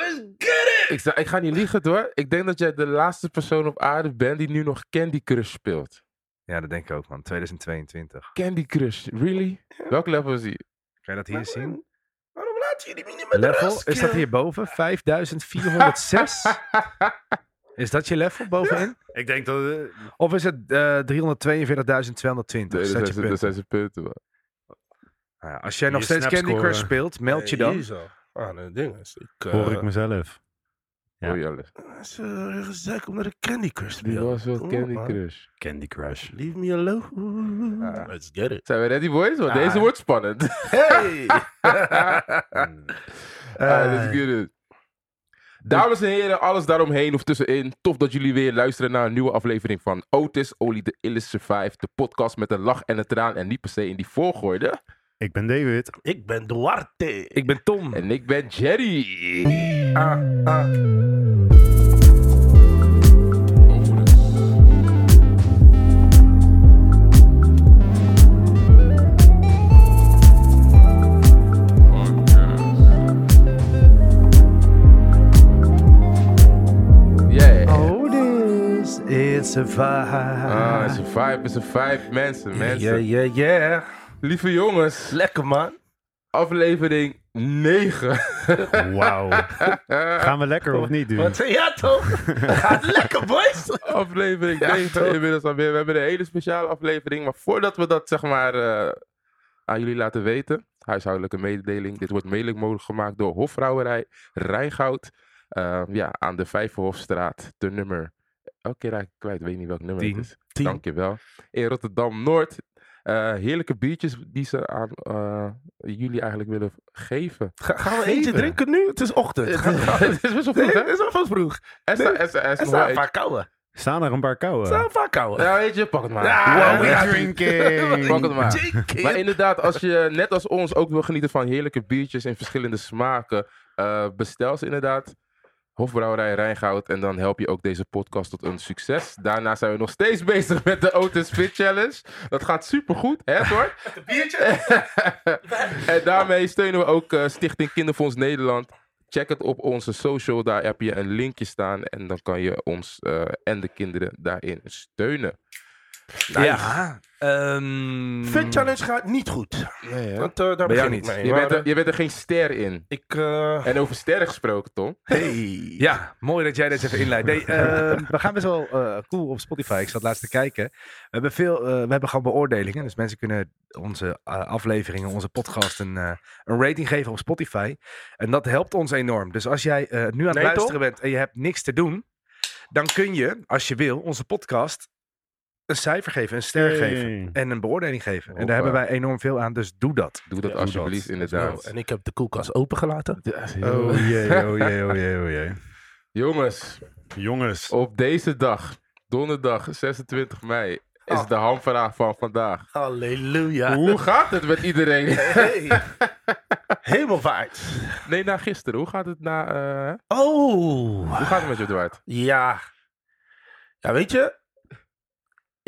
let's get it! Ik, ga niet liegen hoor. Ik denk dat jij de laatste persoon op aarde bent die nu nog Candy Crush speelt. Ja, dat denk ik ook, man. 2022. Candy Crush, really? Welk level is die? Kan je dat hier zien? Waarom laat je die niet met de Level, is dat hierboven? 5406? Is dat je level bovenin? Ik denk dat... eh, Of is het eh 342.220? Nee, Is dat, zijn je ze, punten, man. Nou ja, als jij nog steeds Candy. Crush speelt, meld je dan. Ah, is... Ik, eh, Hoor ik mezelf. Ja. Hoor je alles. Het is uh, gezeik naar de Candy Crush te Die spelen. was wel Kom Candy man. Crush. Candy Crush. Leave me alone. Ah. Let's get it. Zijn we ready, boys? Want Ah. deze wordt spannend. Hey! Ah, let's get it. Dames en heren, alles daaromheen of tussenin. Tof dat jullie weer luisteren naar een nieuwe aflevering van Otis, Only the Illest Survive. De podcast met een lach en een traan en niet per se in die volgorde. Ik ben David. ik ben Duarte. Ik ben Tom. En ik ben Jerry. Ah, ah. It's a Ah, it's vibe. a vibe, it's a vibe. Mensen, mensen. Yeah, yeah, yeah. Lieve jongens, Lekker, man. aflevering 9. Wauw. Gaan we lekker of niet, dude? Wat zei ja, toch? Gaat lekker, boys. aflevering Ja, 9 toch? inmiddels alweer. We hebben een hele speciale aflevering. Maar voordat we dat zeg maar eh, aan jullie laten weten. Huishoudelijke mededeling. Dit wordt mede mogelijk gemaakt door Hofvrouwerij Rijngoud. Eh, ja, aan de Vijverhofstraat. De nummer... Elke keer raak ik kwijt. Weet niet welk nummer Tien. het is. Tien. Dankjewel. In Rotterdam-Noord. Eh, heerlijke biertjes die ze aan eh, jullie eigenlijk willen geven. Ga- gaan we eentje drinken nu? Het is ochtend. Het Ga- is- ga- het is best wel vroeg, hè? het is vroeg. Er er er Er staan een paar kouwen. Staan er een paar Er kouwen? staan een paar kouwen. Ja, weet je, pak het maar. Ja, Wow, we drinking. Pak het maar. JK. Maar inderdaad, als je net als ons ook wil genieten van heerlijke biertjes in verschillende smaken, eh, bestel ze inderdaad. Hofbrouwerij Rijngoud. En dan help je ook deze podcast tot een succes. Daarna zijn we nog steeds bezig met de Otis Fit Challenge. Dat gaat supergoed, hè hoor? Een biertje? en daarmee steunen we ook eh, Stichting Kinderfonds Nederland. Check het op onze social, daar heb je een linkje staan. En dan kan je ons eh, en de kinderen daarin steunen. Ja. ehm, Fit Challenge gaat niet goed. Nee, hè? Want, eh, daar jou ik niet. mee. Je, Maar, bent er, eh, je bent er geen ster in. Ik, eh, En over sterren gesproken, Tom. hey. Ja, mooi dat jij dit even inleidt. Nee, ehm, we gaan best wel eh, cool op Spotify. Ik zat laatst te kijken. We hebben, veel, we hebben gewoon beoordelingen. Dus mensen kunnen onze afleveringen, onze podcast een, een rating geven op Spotify. En dat helpt ons enorm. Dus als jij eh, nu aan het Nee, luisteren bent en je hebt niks te doen. Dan kun je, als je wil, onze podcast een cijfer geven, een ster geven. En een beoordeling geven. En daar hebben wij enorm veel aan. Dus doe dat. Doe dat Ja, alsjeblieft, inderdaad. en ik heb de koelkast opengelaten. Oh jee, oh jee, oh jee, oh jee. Jongens, Jongens. op deze dag, donderdag 26 mei, is Oh. de hamvraag van vandaag. Halleluja. Hoe gaat het met iedereen? Hey. Hemelvaart. Nee, na gisteren. Hoe gaat het na... eh, Oh. hoe gaat het met je, Dwight? Ja. Ja, weet je.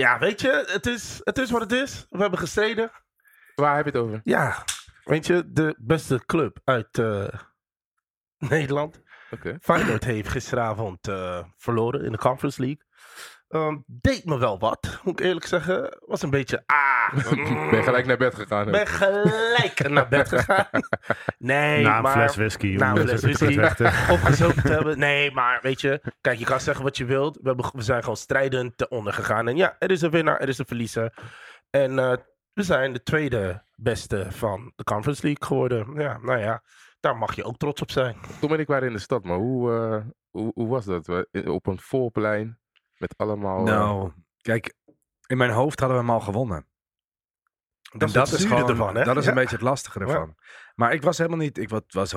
Ja, weet je. Het is, het is wat het is. We hebben gestreden. Waar heb je het over? Ja. Weet je, de beste club uit eh, Nederland. Oké. Feyenoord heeft gisteravond eh, verloren in de Conference League. Ehm, deed me wel wat, moet ik eerlijk zeggen. Was een beetje, ah, Ben je gelijk naar bed gegaan? hè? ben gelijk naar bed gegaan. Nee, Na een maar... fles whisky. na een fles whisky. te- opgezopen te hebben. Nee, maar weet je, kijk, je kan zeggen wat je wilt. We, hebben, we zijn gewoon strijdend te onder gegaan. En ja, er is een winnaar, er is een verliezer. En eh, we zijn de tweede beste van de Conference League geworden. Ja, nou ja, daar mag je ook trots op zijn. Tom en ik waren in de stad, maar hoe, eh, hoe, hoe was dat? Op een volplein met allemaal... eh, Nou, kijk, in mijn hoofd hadden we hem al gewonnen. Dat En is, het zure gewoon, ervan, hè? dat is Ja. een beetje het lastige ervan. Maar ik was helemaal niet, ik wa- was 100%,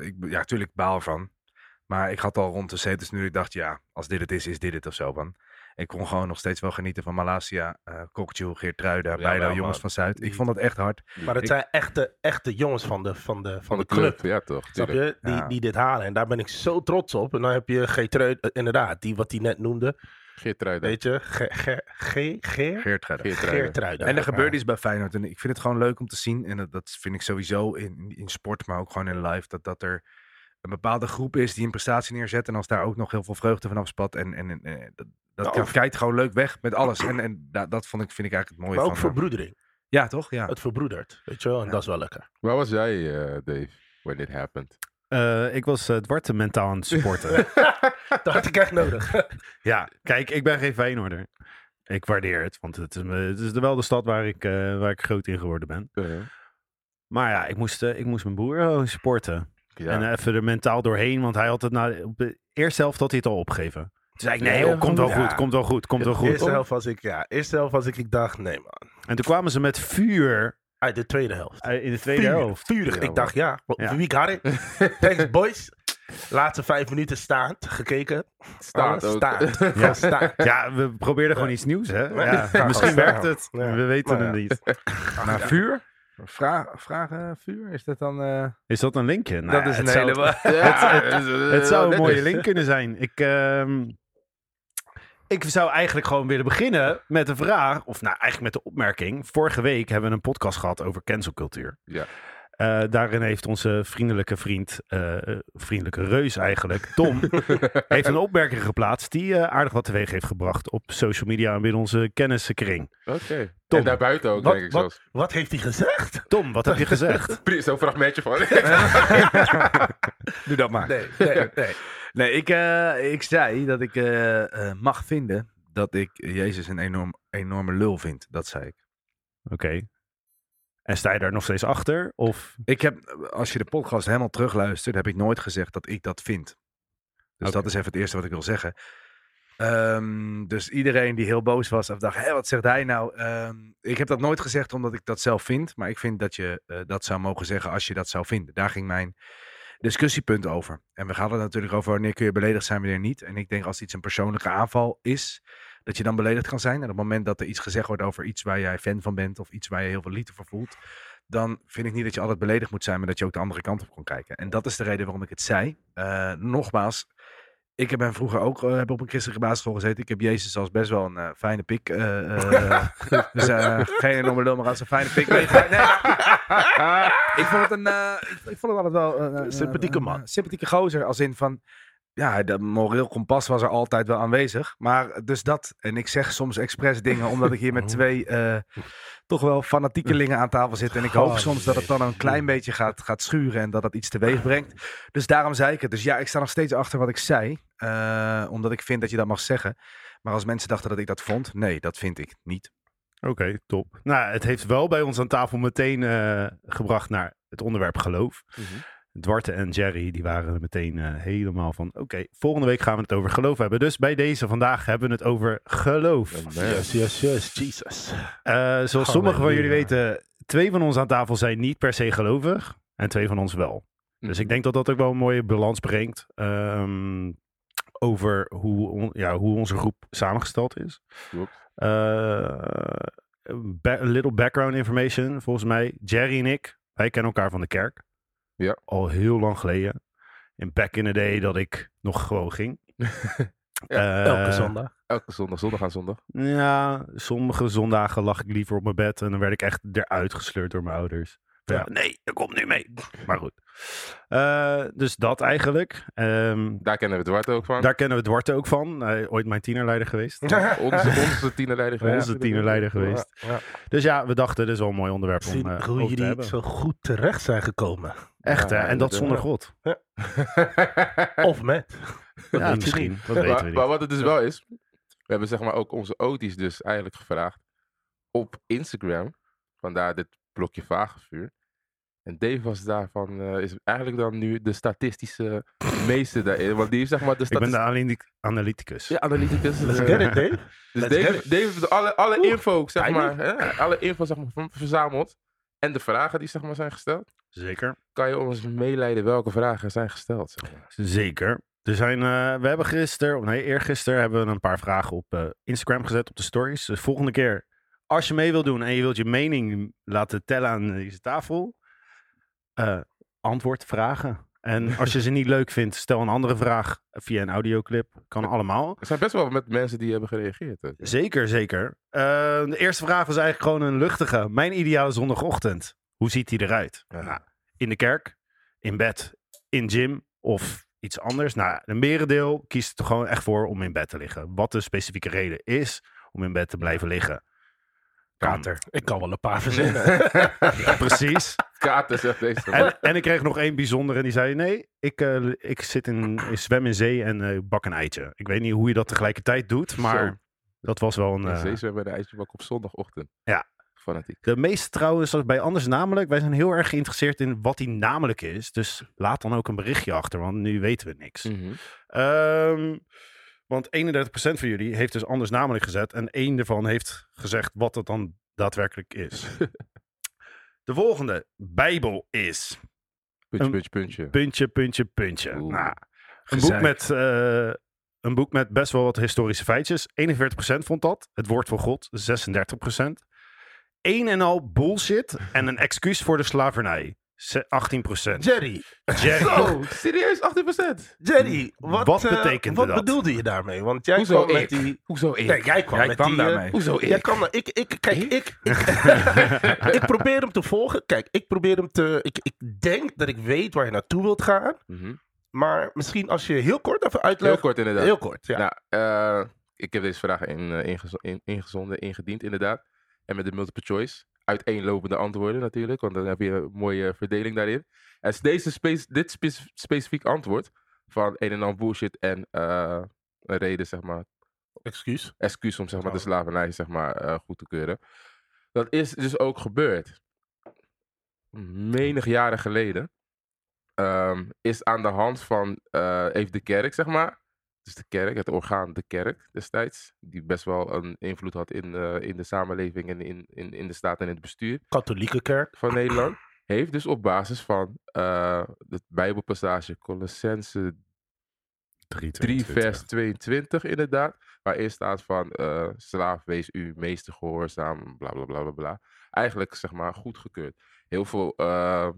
ik, ja, natuurlijk baal ervan. Maar ik had al rond de 70 nu, ik dacht, ja, als dit het is, is dit het of zo. Man. Ik kon gewoon nog steeds wel genieten van Malasia, uh, Kokju, Geertruida, Ja, wel, jongens van Zuid. Ik vond dat echt hard. Maar het Ik- zijn echte, echte jongens van de, van de, van van de, de club. Ja, toch. Snap je? Die, Ja. die dit halen. En daar ben ik zo trots op. En dan heb je Geertrui, eh, inderdaad, die wat hij net noemde. Geertruida. Weet je? Ge, ge, ge? Geertruida. Geertruida. Geertruida. En er gebeurt Ja. iets bij Feyenoord. En ik vind het gewoon leuk om te zien. En dat, dat vind ik sowieso in, in sport, maar ook gewoon in live. Dat, dat er een bepaalde groep is die een prestatie neerzet. En als daar ook nog heel veel vreugde vanaf spat. En, en, en eh, dat, dat Nou, kijkt gewoon leuk weg met alles. En, en da- dat vond ik, vind ik eigenlijk het mooie Maar ook van... eh, verbroedering. Ja, toch? Ja. Het verbroedert, weet je wel. En Ja. dat is wel lekker. Waar was jij, eh, Dave, when it happened? Eh, ik was uh, Dwarte mentaal aan het supporten. Dat had ik echt nodig. ja, kijk, ik ben geen Feyenoorder. Ik waardeer het, want het is, het is wel de stad waar ik, eh, waar ik groot in geworden ben. Maar ja, ik moest, eh, ik moest mijn broer supporten. Ja. En even er mentaal doorheen, want hij had het na op de eerste helft had hij het al opgegeven. Toen zei ik, nee joh, komt wel ja. goed, komt wel goed, komt wel goed. Eerste helft was ik, ja, eerste helft was ik, ik dacht, nee man. En toen kwamen ze met vuur Uit de tweede helft. in de tweede helft. Vurig. Ja, ik dacht, ja, Ja. wie got it? Thanks boys. Laatste vijf minuten staand, gekeken. Staand ook. Staand. Ja. Staand. Ja, we probeerden gewoon iets nieuws, hè? Ja. Misschien werkt het. Ja. We weten Maar het niet. Maar vuur? Vraag, vragen vuur? Is dat dan... eh, Is dat een linkje? Nou, dat is een zou- hele... Ja, het- het, Het zou een mooie link kunnen zijn. Ik, ehm, ik zou eigenlijk gewoon willen beginnen met een vraag, of nou eigenlijk met de opmerking. Vorige week hebben we een podcast gehad over cancelcultuur. Ja. Eh, daarin heeft onze vriendelijke vriend, eh, eh, vriendelijke reus eigenlijk, Tom, heeft een opmerking geplaatst die eh, aardig wat teweeg heeft gebracht op social media en binnen onze kennissenkring. Oké. Tom. En daarbuiten ook, Wat, denk ik wat, zelfs. wat heeft hij gezegd? Tom, wat heb je gezegd? Zo'n fragmentje van. Doe dat maar. Nee, nee, nee. Nee, ik, eh, ik zei dat ik eh, eh, mag vinden dat ik Jezus een enorm, enorme lul vind. Dat zei ik. Oké. En sta je daar nog steeds achter? Of Ik heb, als je de podcast helemaal terugluistert, heb ik nooit gezegd dat ik dat vind. Dus dat is even het eerste wat ik wil zeggen. Ehm, dus iedereen die heel boos was of dacht, hé, wat zegt hij nou? Ehm, ik heb dat nooit gezegd omdat ik dat zelf vind. Maar ik vind dat je eh, dat zou mogen zeggen als je dat zou vinden. Daar ging mijn discussiepunt over. En we gaan het natuurlijk over wanneer kun je beledigd zijn, wanneer niet. En ik denk als iets een persoonlijke aanval is, dat je dan beledigd kan zijn. En op het moment dat er iets gezegd wordt over iets waar jij fan van bent of iets waar je heel veel liefde voor voelt, dan vind ik niet dat je altijd beledigd moet zijn, maar dat je ook de andere kant op kan kijken. En dat is de reden waarom ik het zei. Eh, nogmaals, ik ben vroeger ook eh, heb op een christelijke basisschool gezeten. Ik heb Jezus als best wel een eh, fijne pik. eh, dus geen enorme lul, maar als een fijne pik. Nee, nee, maar- ik vond het een, ik, ik vond het altijd wel een, Sympathieke man. sympathieke gozer, als in van. Ja, de moreel kompas was er altijd wel aanwezig. Maar dus dat. En ik zeg soms expres dingen omdat ik hier met twee eh, toch wel fanatiekelingen aan tafel zit. En ik hoop Oh, soms dat het dan een klein beetje gaat, gaat schuren en dat het iets teweeg brengt. Dus daarom zei ik het. Dus ja, ik sta nog steeds achter wat ik zei. eh, omdat ik vind dat je dat mag zeggen. Maar als mensen dachten dat ik dat vond, nee, dat vind ik niet. Oké, top. Nou, het heeft wel bij ons aan tafel meteen eh, gebracht naar het onderwerp geloof. Dwarte en Jerry, die waren meteen eh, helemaal van... Oké, volgende week gaan we het over geloof hebben. Dus bij deze vandaag hebben we het over geloof. Yes, yes, yes, Jesus. Eh, zoals sommigen van jullie weten, twee van ons aan tafel zijn niet per se gelovig. En twee van ons wel. Dus ik denk dat dat ook wel een mooie balans brengt. ehm, over hoe, on- ja, hoe onze groep samengesteld is. Eh, ba- little background information. Volgens mij, Jerry en ik, wij kennen elkaar van de kerk. Ja. Al heel lang geleden. In back in the day dat ik nog gewoon ging. Ja, Eh, Elke zondag. Elke zondag, zondag aan zondag. Ja, sommige zondagen lag ik liever op mijn bed. En dan werd ik echt eruit gesleurd door mijn ouders. Ja, nee, je komt nu mee. Maar goed. Eh, dus dat eigenlijk. Ehm, Daar kennen we Dwart ook van. daar kennen we Dwarte ook van. Hij ooit mijn tienerleider geweest. Onze, onze tienerleider geweest. Onze tienerleider geweest. Ja, ja. Dus ja, we dachten, dit is wel een mooi onderwerp om Zien eh, hoe jullie zo goed terecht zijn gekomen. Echt, hè? En dat zonder. God. Of met. Ja, misschien. Dat weten maar, we maar niet. wat het dus wel is, we hebben zeg maar ook onze Otis dus eigenlijk gevraagd op Instagram. Vandaar dit blokje vagevuur. En Dave was daarvan, eh, is eigenlijk dan nu de statistische meester daarin. Want die is zeg maar de Ik ben de analyticus. Ja, analyticus. Let's get it, Dave. Dus Let's Dave, get it. Dave heeft alle, alle Oeh, info, zeg maar, hè, alle info zeg maar, verzameld. En de vragen die zeg maar, zijn gesteld. Zeker. Kan je ons meeleiden welke vragen zijn gesteld? Zeg maar. Zeker. Er zijn, eh, we hebben gisteren, of nee, eergisteren hebben we een paar vragen op eh, Instagram gezet op de stories. Dus volgende keer, als je mee wilt doen en je wilt je mening laten tellen aan deze tafel, eh, antwoord vragen. En als je ze niet leuk vindt, stel een andere vraag via een audioclip. Kan allemaal. Er zijn best wel met mensen die hebben gereageerd. Zeker, zeker. De eerste vraag was eigenlijk gewoon een luchtige. Mijn ideale zondagochtend. Hoe ziet die eruit? Ja. Nou, in de kerk, in bed, in gym of iets anders. Nou, een merendeel kiest er gewoon echt voor om in bed te liggen. Wat de specifieke reden is om in bed te blijven liggen. Kan. Kater. Ik kan wel een paar verzinnen. Ja, precies. Kater zegt deze. En, en ik kreeg nog één bijzondere. Die zei: Nee, ik, eh, ik, zit in, ik zwem in zee en eh, bak een eitje. Ik weet niet hoe je dat tegelijkertijd doet, maar Zo. dat was wel een. In eh, zee zwemmen bij de ijsbak op zondagochtend. Ja. Fanatiek. De meeste trouwens, zoals bij Anders Namelijk, wij zijn heel erg geïnteresseerd in wat die namelijk is. Dus laat dan ook een berichtje achter, want nu weten we niks. Ehm, want 31% van jullie heeft dus Anders Namelijk gezet. En één daarvan heeft gezegd wat het dan daadwerkelijk is. De volgende, Bijbel is. Puntje, puntje, puntje. Puntje, puntje, puntje. Nou, een, boek met, eh, een boek met best wel wat historische feitjes. 41% vond dat. Het woord van God, 36%. Een en al bullshit en een excuus voor de slavernij. ze- 18%. Jerry, Jerry. Zo, serieus? 18%? Jerry, wat, Wat eh, wat dat? bedoelde je daarmee? Want jij Hoezo kwam ik? met die... Hoezo ik? Nee, jij kwam Jij met kwam die... eh, daarmee. Hoezo ik? Jij kan, ik, ik, kijk, Ik? ik, ik, ik probeer hem te volgen. Kijk, ik probeer hem te. Ik, ik denk dat ik weet waar je naartoe wilt gaan. Mhm. Maar misschien als je heel kort even Heel uitlegt. kort inderdaad. Heel kort, ja. Nou, eh, ik heb deze vraag in, ingezo- in- ingezonden, ingediend inderdaad. En met de multiple choice. Uiteenlopende antwoorden natuurlijk, want dan heb je een mooie verdeling daarin. En deze dit spe- specifiek antwoord van een en al bullshit en eh, een reden, zeg maar, Excuus. excuus om zeg maar, de slavernij zeg maar, eh, goed te keuren. Dat is dus ook gebeurd. Menig jaren geleden. ehm, is aan de hand van eh, even de kerk, zeg maar. Dus de kerk, het orgaan de kerk destijds. Die best wel een invloed had in, eh, in de samenleving en in, in, in de staat en in het bestuur Katholieke kerk. van Nederland. Heeft dus op basis van eh de Bijbelpassage Colossense 3 vers 22 inderdaad. Waarin staat van eh, slaaf wees u meester gehoorzaam, bla bla bla bla bla. Eigenlijk zeg maar goedgekeurd. Heel veel eh,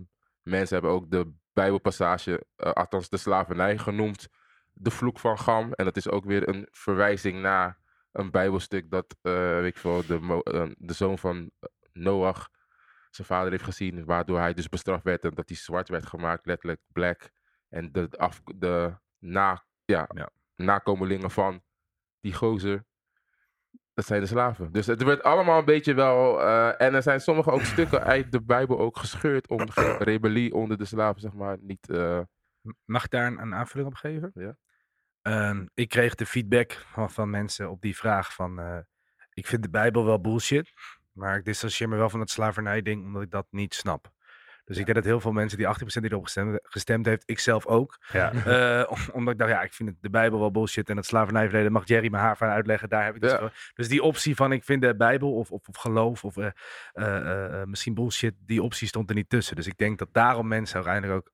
mensen hebben ook de Bijbelpassage, althans de slavernij genoemd, de vloek van Gam. En dat is ook weer een verwijzing naar een Bijbelstuk dat, eh, weet ik veel, de, eh, de zoon van Noach zijn vader heeft gezien, waardoor hij dus bestraft werd en dat hij zwart werd gemaakt, letterlijk black. En de, af, de na, ja, Ja. nakomelingen van die gozer, dat zijn de slaven. Dus het werd allemaal een beetje wel, eh, en er zijn sommige ook stukken uit de Bijbel ook gescheurd om de rebellie onder de slaven, zeg maar, niet... eh, Mag ik daar een, een aanvulling op geven? Ja. Ehm, ik kreeg de feedback van, mensen op die vraag van... eh, ik vind de Bijbel wel bullshit, maar ik distancieer me wel van het slavernij-ding, omdat ik dat niet snap. Dus ik denk dat heel veel mensen, die 18% die erop gestemd, gestemd heeft, ik zelf ook. Ja. eh, om- omdat ik dacht, ja, ik vind het, de Bijbel wel bullshit en het slavernijverleden mag Jerry me haar van uitleggen. Daar heb ik dus, Ja. dus die optie van ik vind de Bijbel of, of, of geloof of eh, eh, misschien bullshit, die optie stond er niet tussen. Dus ik denk dat daarom mensen uiteindelijk ook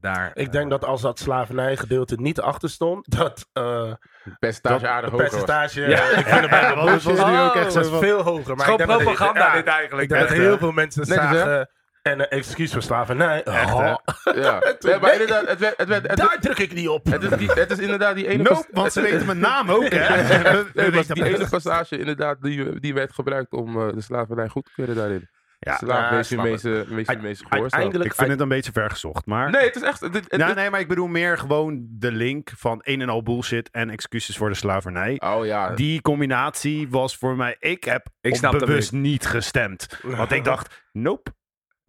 daar... Ik denk dat als dat slavernijgedeelte niet achter stond, dat uh, percentage dat aardig hoger was. percentage. Ja. ik vind het was bullshit. nu ook echt Oh, was van- veel hoger. Maar gewoon dat- propaganda ja, dit eigenlijk. Ik denk dat Echt, heel veel mensen zagen en een excuus voor slavernij. Echt, Oh, Ja, nee, maar inderdaad, het werd, het werd, het, daar druk ik niet op. het is, die, het is inderdaad die ene... Nope, pas- want ze weten mijn naam ook, hè? We- we Nee, maar weten die ene passage inderdaad, die, die werd gebruikt om eh, de slavernij goed te keuren daarin. Ja. Slaaf, Ja, wees je snap meeste, gehoorzaam. Uiteindelijk, Ik vind het een beetje vergezocht, maar... Nee, het is echt... Het, het- Nou, nee, maar ik bedoel meer gewoon de link van een en al bullshit en excuses voor de slavernij. oh ja, Die combinatie was voor mij... Ik heb Ik op snap dat bewust niet gestemd. Want ik dacht, nope,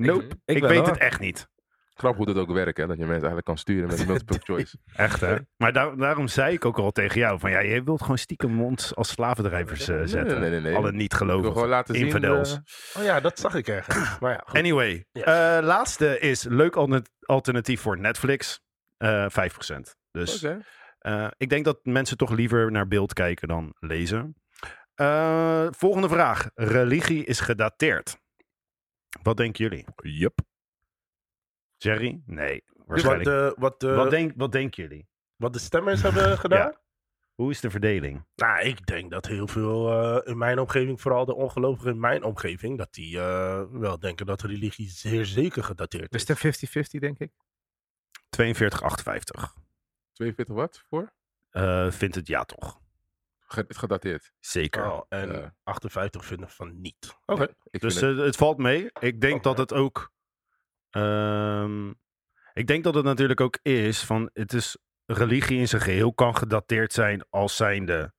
nope, ik, ik weet hoor. het echt niet. knap hoe dat ook werkt, hè. Dat je mensen eigenlijk kan sturen met multiple choice. Echt, hè? Maar daar- daarom zei ik ook al tegen jou van... Ja, je wilt gewoon stiekem ons als slavendrijvers eh, zetten. nee, nee, nee. Alle niet Ik wil gelovigen. gewoon laten zien... Infidels. eh, oh ja, dat zag ik ergens. Maar ja, goed. Anyway, eh, laatste is leuk alter- alternatief voor Netflix. eh 5%. Dus Oké. eh, ik denk dat mensen toch liever naar beeld kijken dan lezen. Eh, volgende vraag. Religie is gedateerd. Wat denken jullie? Yup. Jerry? Nee, wat, waarschijnlijk. de, wat, de, wat, wat, denk, wat denken jullie? de stemmers hebben gedaan? Hoe is de verdeling? Nou, ik denk dat heel veel eh, in mijn omgeving, vooral de ongelovigen in mijn omgeving, dat die eh, wel denken dat religie zeer zeker gedateerd Dus is. de 50-50 denk ik. 42, 58. 42 wat voor? Eh, vindt het ja toch? Ge- gedateerd. Zeker. Oh, en Ja. 58 vinden van niet. Oké. Ik Dus het- eh, het valt mee. Ik denk Oh, dat ja. het ook. ehm, Ik denk dat het natuurlijk ook is van het is religie in zijn geheel kan gedateerd zijn als zijnde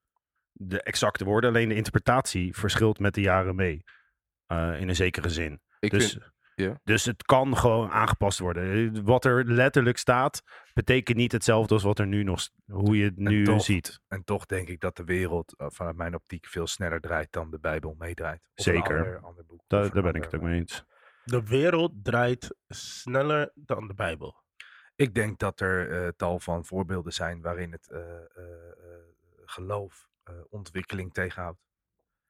de exacte woorden. Alleen de interpretatie verschilt met de jaren mee. eh, in een zekere zin. Ik Dus, vind, ja. dus het kan gewoon aangepast worden. Wat er letterlijk staat, betekent niet hetzelfde als wat er nu nog, hoe je het nu toch- ziet. En toch denk ik dat de wereld eh, vanuit mijn optiek veel sneller draait dan de Bijbel meedraait. Of een Zeker. ander, ander boek. Daar, ben ik het ook mee eens. De wereld draait sneller dan de Bijbel. Ik denk dat er eh, tal van voorbeelden zijn waarin het eh, eh, eh, geloof eh, ontwikkeling tegenhoudt.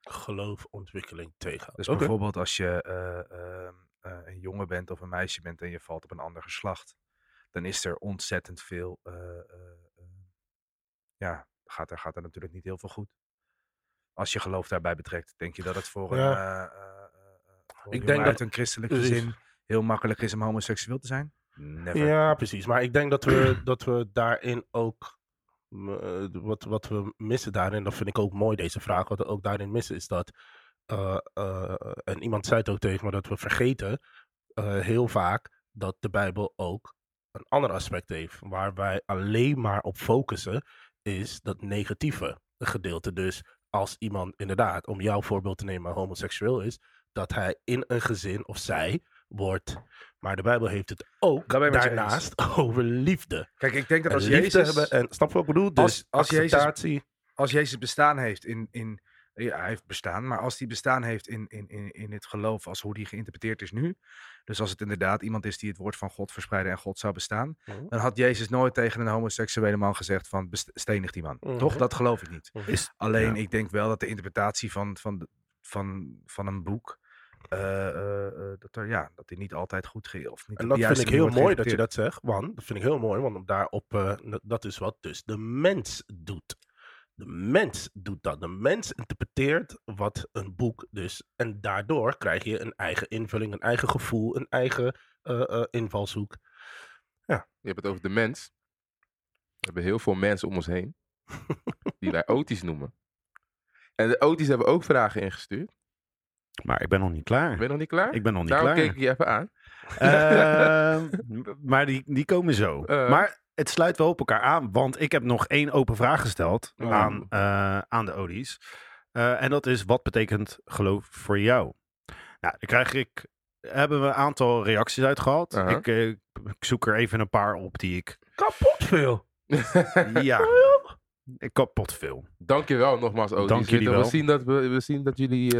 Geloof, ontwikkeling tegen. Dus bijvoorbeeld als je eh, een jongen bent of een meisje bent en je valt op een ander geslacht, dan is er ontzettend veel. eh, eh, ja, gaat er, gaat er natuurlijk niet heel veel goed. Als je geloof daarbij betrekt, denk je dat het voor een, Ja. voor Ik denk dat- een christelijk gezin heel makkelijk is om homoseksueel te zijn? Never. Ja, precies. Maar ik denk dat we, dat we daarin ook. wat, wat we missen daarin, dat vind ik ook mooi, deze vraag. Wat we ook daarin missen is dat. Eh, eh, en iemand zei het ook tegen me dat we vergeten eh, heel vaak dat de Bijbel ook een ander aspect heeft. Waar wij alleen maar op focussen, is dat negatieve gedeelte. Dus als iemand inderdaad, om jouw voorbeeld te nemen, homoseksueel is, dat hij in een gezin of zij wordt. Maar de Bijbel heeft het ook daarnaast over liefde. Kijk, ik denk dat als liefde Jezus, hebben, en snap je wat ik bedoel? Dus Als- als Jezus- als Jezus bestaan heeft in, in ja, hij heeft bestaan, maar als hij bestaan heeft in, in, in, in het geloof als hoe die geïnterpreteerd is nu, dus als het inderdaad iemand is die het woord van God verspreidde en God zou bestaan, Mhm. dan had Jezus nooit tegen een homoseksuele man gezegd van "Best- stenig die man. Mhm. Toch? Dat geloof ik niet. Is, Alleen Ja. ik denk wel dat de interpretatie van, van, van, van een boek, eh, eh, eh, dat, er, ja, dat die niet altijd goed ging. Of niet En dat vind ik heel mooi dat je dat zegt. Want dat vind ik heel mooi, want daarop, eh, n- dat is wat dus de mens doet. De mens doet dat. De mens interpreteert wat een boek dus. En daardoor krijg je een eigen invulling, een eigen gevoel, een eigen eh, eh, invalshoek. Je hebt het over de mens. We hebben heel veel mensen om ons heen. die wij oties noemen. En de oties hebben ook vragen ingestuurd. maar ik ben nog niet klaar. Ben je nog niet klaar? Ik ben nog niet Daarom klaar. keek ik je even aan. Ehm, maar die, die komen zo. Eh. maar het sluit wel op elkaar aan, want ik heb nog één open vraag gesteld Oh. aan, eh, aan de Odies. Eh, en dat is, wat betekent geloof voor jou? Nou, dan krijg ik, hebben we een aantal reacties uit gehad. Aha. ik, eh, ik zoek er even een paar op die ik, Kapot veel. ja, ik kapot veel. Dankjewel nogmaals, oties. Dank jullie we, wel. zien dat, we, we zien dat jullie...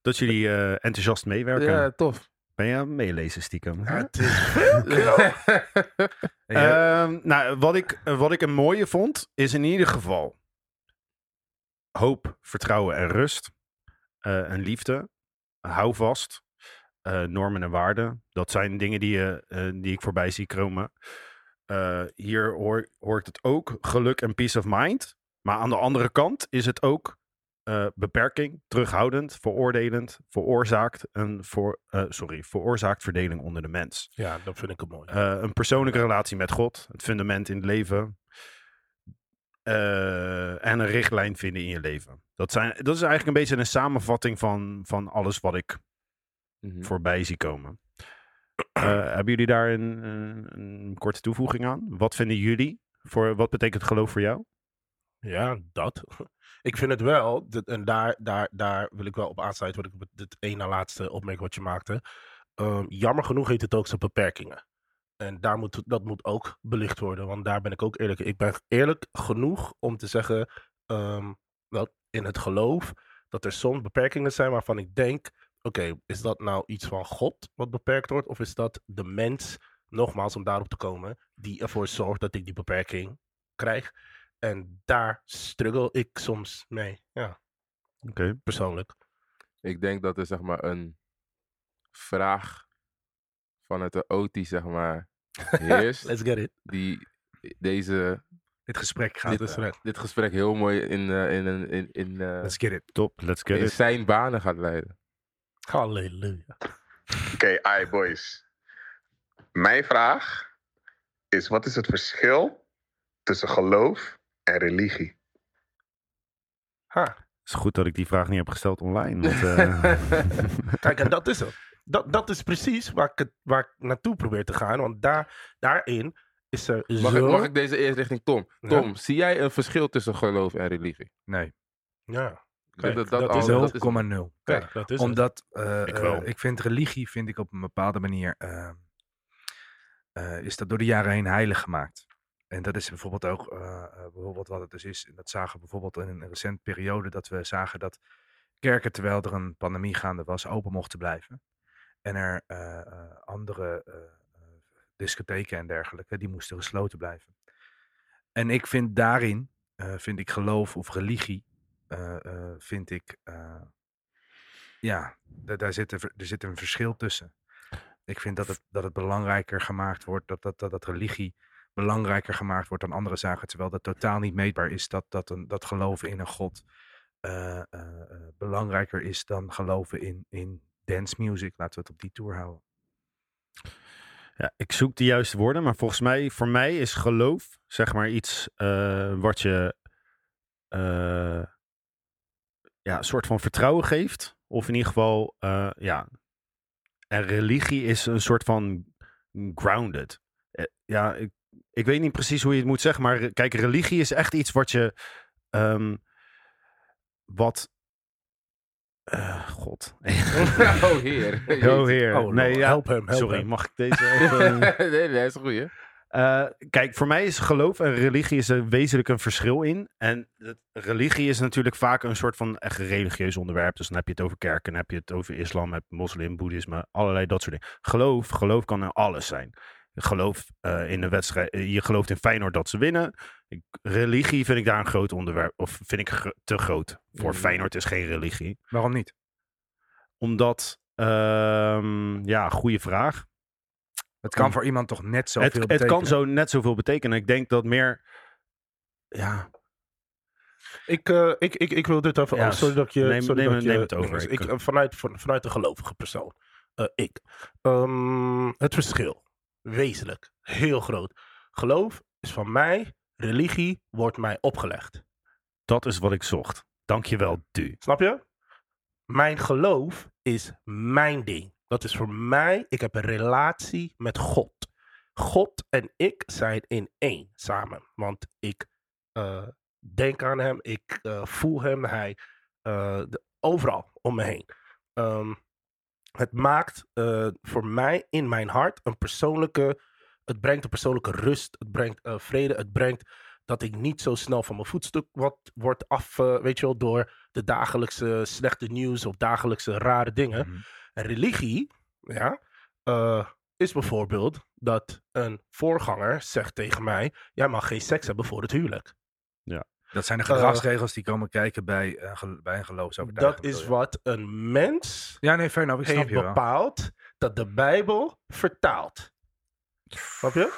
Dat jullie enthousiast meewerken. ja, tof. Ben je aan het meelezen stiekem? Ja, het is Ehm, nou, wat ik, wat ik een mooie vond, is in ieder geval hoop, vertrouwen en rust. Eh, en liefde. Hou vast. Eh, normen en waarden. Dat zijn dingen die, je, eh, die ik voorbij zie komen. Hier hoor, hoort het ook geluk en peace of mind. Maar aan de andere kant is het ook eh, beperking, terughoudend, veroordelend, veroorzaakt, en voor, eh, sorry, veroorzaakt verdeling onder de mens. Ja, dat vind ik het mooi. Eh, een persoonlijke relatie met God, het fundament in het leven. Eh, en een richtlijn vinden in je leven. Dat, zijn, dat is eigenlijk een beetje een samenvatting van, van alles wat ik Mhm. voorbij zie komen. Eh, hebben jullie daar een, een, een korte toevoeging aan? Wat vinden jullie? Voor, wat betekent geloof voor jou? Ja, dat. Ik vind het wel, dat- en daar, daar, daar wil ik wel op aansluiten, wat ik het ene laatste opmerking wat je maakte. Ehm, jammer genoeg heeft het ook zijn beperkingen. En daar moet, dat moet ook belicht worden, want daar ben ik ook eerlijk. Ik ben eerlijk genoeg om te zeggen, ehm, wel in het geloof, dat er soms beperkingen zijn waarvan ik denk, oké, is dat nou iets van God wat beperkt wordt? Of is dat de mens, nogmaals om daarop te komen, die ervoor zorgt dat ik die beperking krijg? En daar struggle ik soms mee. Ja, Oké. persoonlijk. Ik denk dat er zeg maar een vraag vanuit de OT zeg maar heerst. Let's get it. die deze, dit gesprek gaat. Dit eh, red. dit gesprek heel mooi in, eh, in, in, in, in, eh, let's get it. Top, let's get in it. zijn banen gaat leiden. Halleluja. Oké, ai boys. Mijn vraag is: wat is het verschil tussen geloof en religie? Ha. Het is goed dat ik die vraag niet heb gesteld online. Want, eh, Kijk, en dat is het. dat, dat is precies waar ik, het, waar ik naartoe probeer te gaan. Want daar, daarin is er Mag, zo... ik, mag ik deze eerst richting Tom? Ja. Tom, zie jij een verschil tussen geloof en religie? Nee, Ja, Kijk, dat, dat, dat is al- 0,0. dat is- kijk, dat is het. Omdat eh, Ik eh, ik vind religie, vind ik op een bepaalde manier, is dat door de jaren heen heilig gemaakt. En dat is bijvoorbeeld ook eh, eh, bijvoorbeeld wat het dus is. En dat zagen we bijvoorbeeld in een recente periode dat we zagen dat kerken, terwijl er een pandemie gaande was, open mochten blijven. En er eh, andere eh, discotheken en dergelijke, die moesten gesloten blijven. En ik vind daarin, vind ik geloof of religie, vind ik, ja, da- daar zit, een ver- er zit een verschil tussen. Ik vind dat het, dat het belangrijker gemaakt wordt, dat, dat, dat, dat religie belangrijker gemaakt wordt dan andere zaken, terwijl dat totaal niet meetbaar is dat, dat, een, dat geloven in een god eh, eh, eh, belangrijker is dan geloven in, in dance music. Laten we het op die tour houden. Ja, ik zoek de juiste woorden, maar volgens mij, voor mij is geloof, zeg maar iets wat je ja, een soort van vertrouwen geeft. Of in ieder geval, ja. En religie is een soort van grounded. Ja, ik, ik weet niet precies hoe je het moet zeggen, maar re- kijk, religie is echt iets wat je, ehm, wat, eh, god. oh heer. oh heer. Oh, nee, Lord, ja, help hem, help sorry, mag ik deze even... nee, nee, dat is een goeie. Eh, kijk, voor mij is geloof en religie is er wezenlijk een verschil in. En religie is natuurlijk vaak een soort van echt religieus onderwerp. Dus dan heb je het over kerken, dan heb je het over islam, heb moslim, boeddhisme, allerlei dat soort dingen. Geloof, geloof kan in alles zijn. Geloof eh, in de wedstrijd, eh, je gelooft in Feyenoord dat ze winnen. Ik- religie vind ik daar een groot onderwerp, of vind ik gro- te groot. Voor Mm. Feyenoord is geen religie. Waarom niet? Omdat, ehm, ja, goede vraag. Het kan Om- voor iemand toch net zoveel Het, het betekenen. kan zo net zoveel betekenen. Ik denk dat meer, ja, Ik, eh, ik, ik, ik wil dit even. Ja, oh, sorry dat je. neem- sorry neem- dat je neem het over. Ik, Ik- vanuit, van, vanuit de gelovige persoon. Eh, ik. Ehm, het verschil. Wezenlijk. Heel groot. Geloof is van mij. Religie wordt mij opgelegd. Dat is wat ik zocht. Dankjewel, Du. Snap je? Mijn geloof is mijn ding. Dat is voor mij. Ik heb een relatie met God. God en ik zijn in één samen. Want ik eh, denk aan hem. Ik eh, voel hem. Hij eh, de- overal om me heen. Ehm, het maakt eh, voor mij in mijn hart een persoonlijke. Het brengt een persoonlijke rust. Het brengt eh, vrede. Het brengt dat ik niet zo snel van mijn voetstuk wat, word af, eh, weet je wel, door de dagelijkse slechte nieuws of dagelijkse rare dingen. Mhm. En religie, ja, is bijvoorbeeld dat een voorganger zegt tegen mij: jij mag geen seks hebben voor het huwelijk. Dat zijn de Eh, gedragsregels die komen kijken bij, gel- bij een geloofsovertuiging. Dat is je? wat een mens Ja, nee, fair enough. Ik snap heeft je wel. bepaald dat de Bijbel vertaalt. Snap je?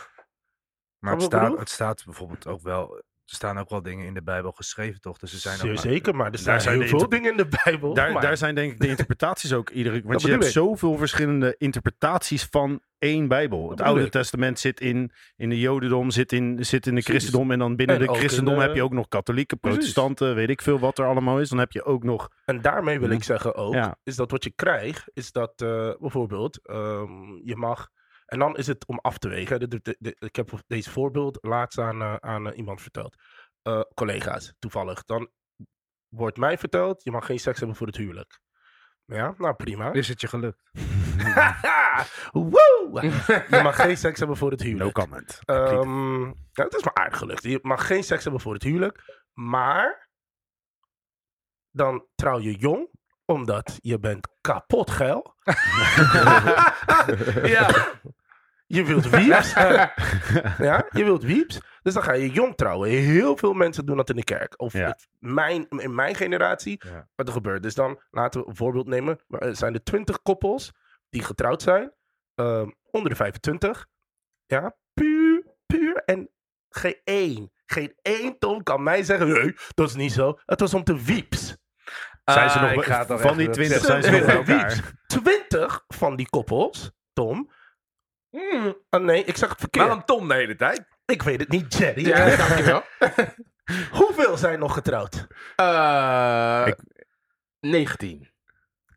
Maar het Snap je staat, het staat bijvoorbeeld ook wel... Er staan ook wel dingen in de Bijbel geschreven, toch? Dus er zijn maar- zeker, maar er zijn, zijn heel veel dingen in de Bijbel. Daar, maar- daar zijn denk ik de interpretaties ook iedere... Want Dat je hebt ik. zoveel verschillende interpretaties van één Bijbel. Het Oude ik. Testament zit in, in de Jodendom, zit in, zit in de christendom. En dan binnen En de christendom de- heb je ook nog katholieken, protestanten, weet ik veel wat er allemaal is. Dan heb je ook nog... En daarmee wil ik zeggen ook, Ja. is dat wat je krijgt, is dat eh, bijvoorbeeld, ehm, je mag, en dan is het om af te wegen. De- de- de- de- ik heb deze voorbeeld laatst aan, eh, aan eh, iemand verteld. Eh, collega's, toevallig. Dan wordt mij verteld, je mag geen seks hebben voor het huwelijk. Ja, nou prima. Is het je gelukt? Woe! Je mag geen seks hebben voor het No huwelijk. comment. Ehm, nou, het is maar aardig gelukt. Je mag geen seks hebben voor het huwelijk. Maar dan trouw je jong, omdat je bent kapot geil. ja. Je wilt wieps. ja, je wilt wieps. Dus dan ga je jong trouwen. Heel veel mensen doen dat in de kerk. Of Ja. het- mijn, in mijn generatie, Ja. wat er gebeurt. Dus dan laten we een voorbeeld nemen. Er zijn er twintig koppels die getrouwd zijn. ehm, onder de 25. Ja, puur, puur. En geen één, geen één Tom kan mij zeggen, nee, dat is niet zo. Het was om te wieps. Zijn ze Ah, nog, ik ga toch van die 20 zeggen. zijn ze nog bij Wieps. elkaar? Twintig van die koppels, Tom. Hmm, ah, nee, ik zeg het verkeerd. Waarom Tom de hele tijd? Ik weet het niet, Jerry. Ja, dankjewel. Hoeveel zijn nog getrouwd? Eh Ik- 19.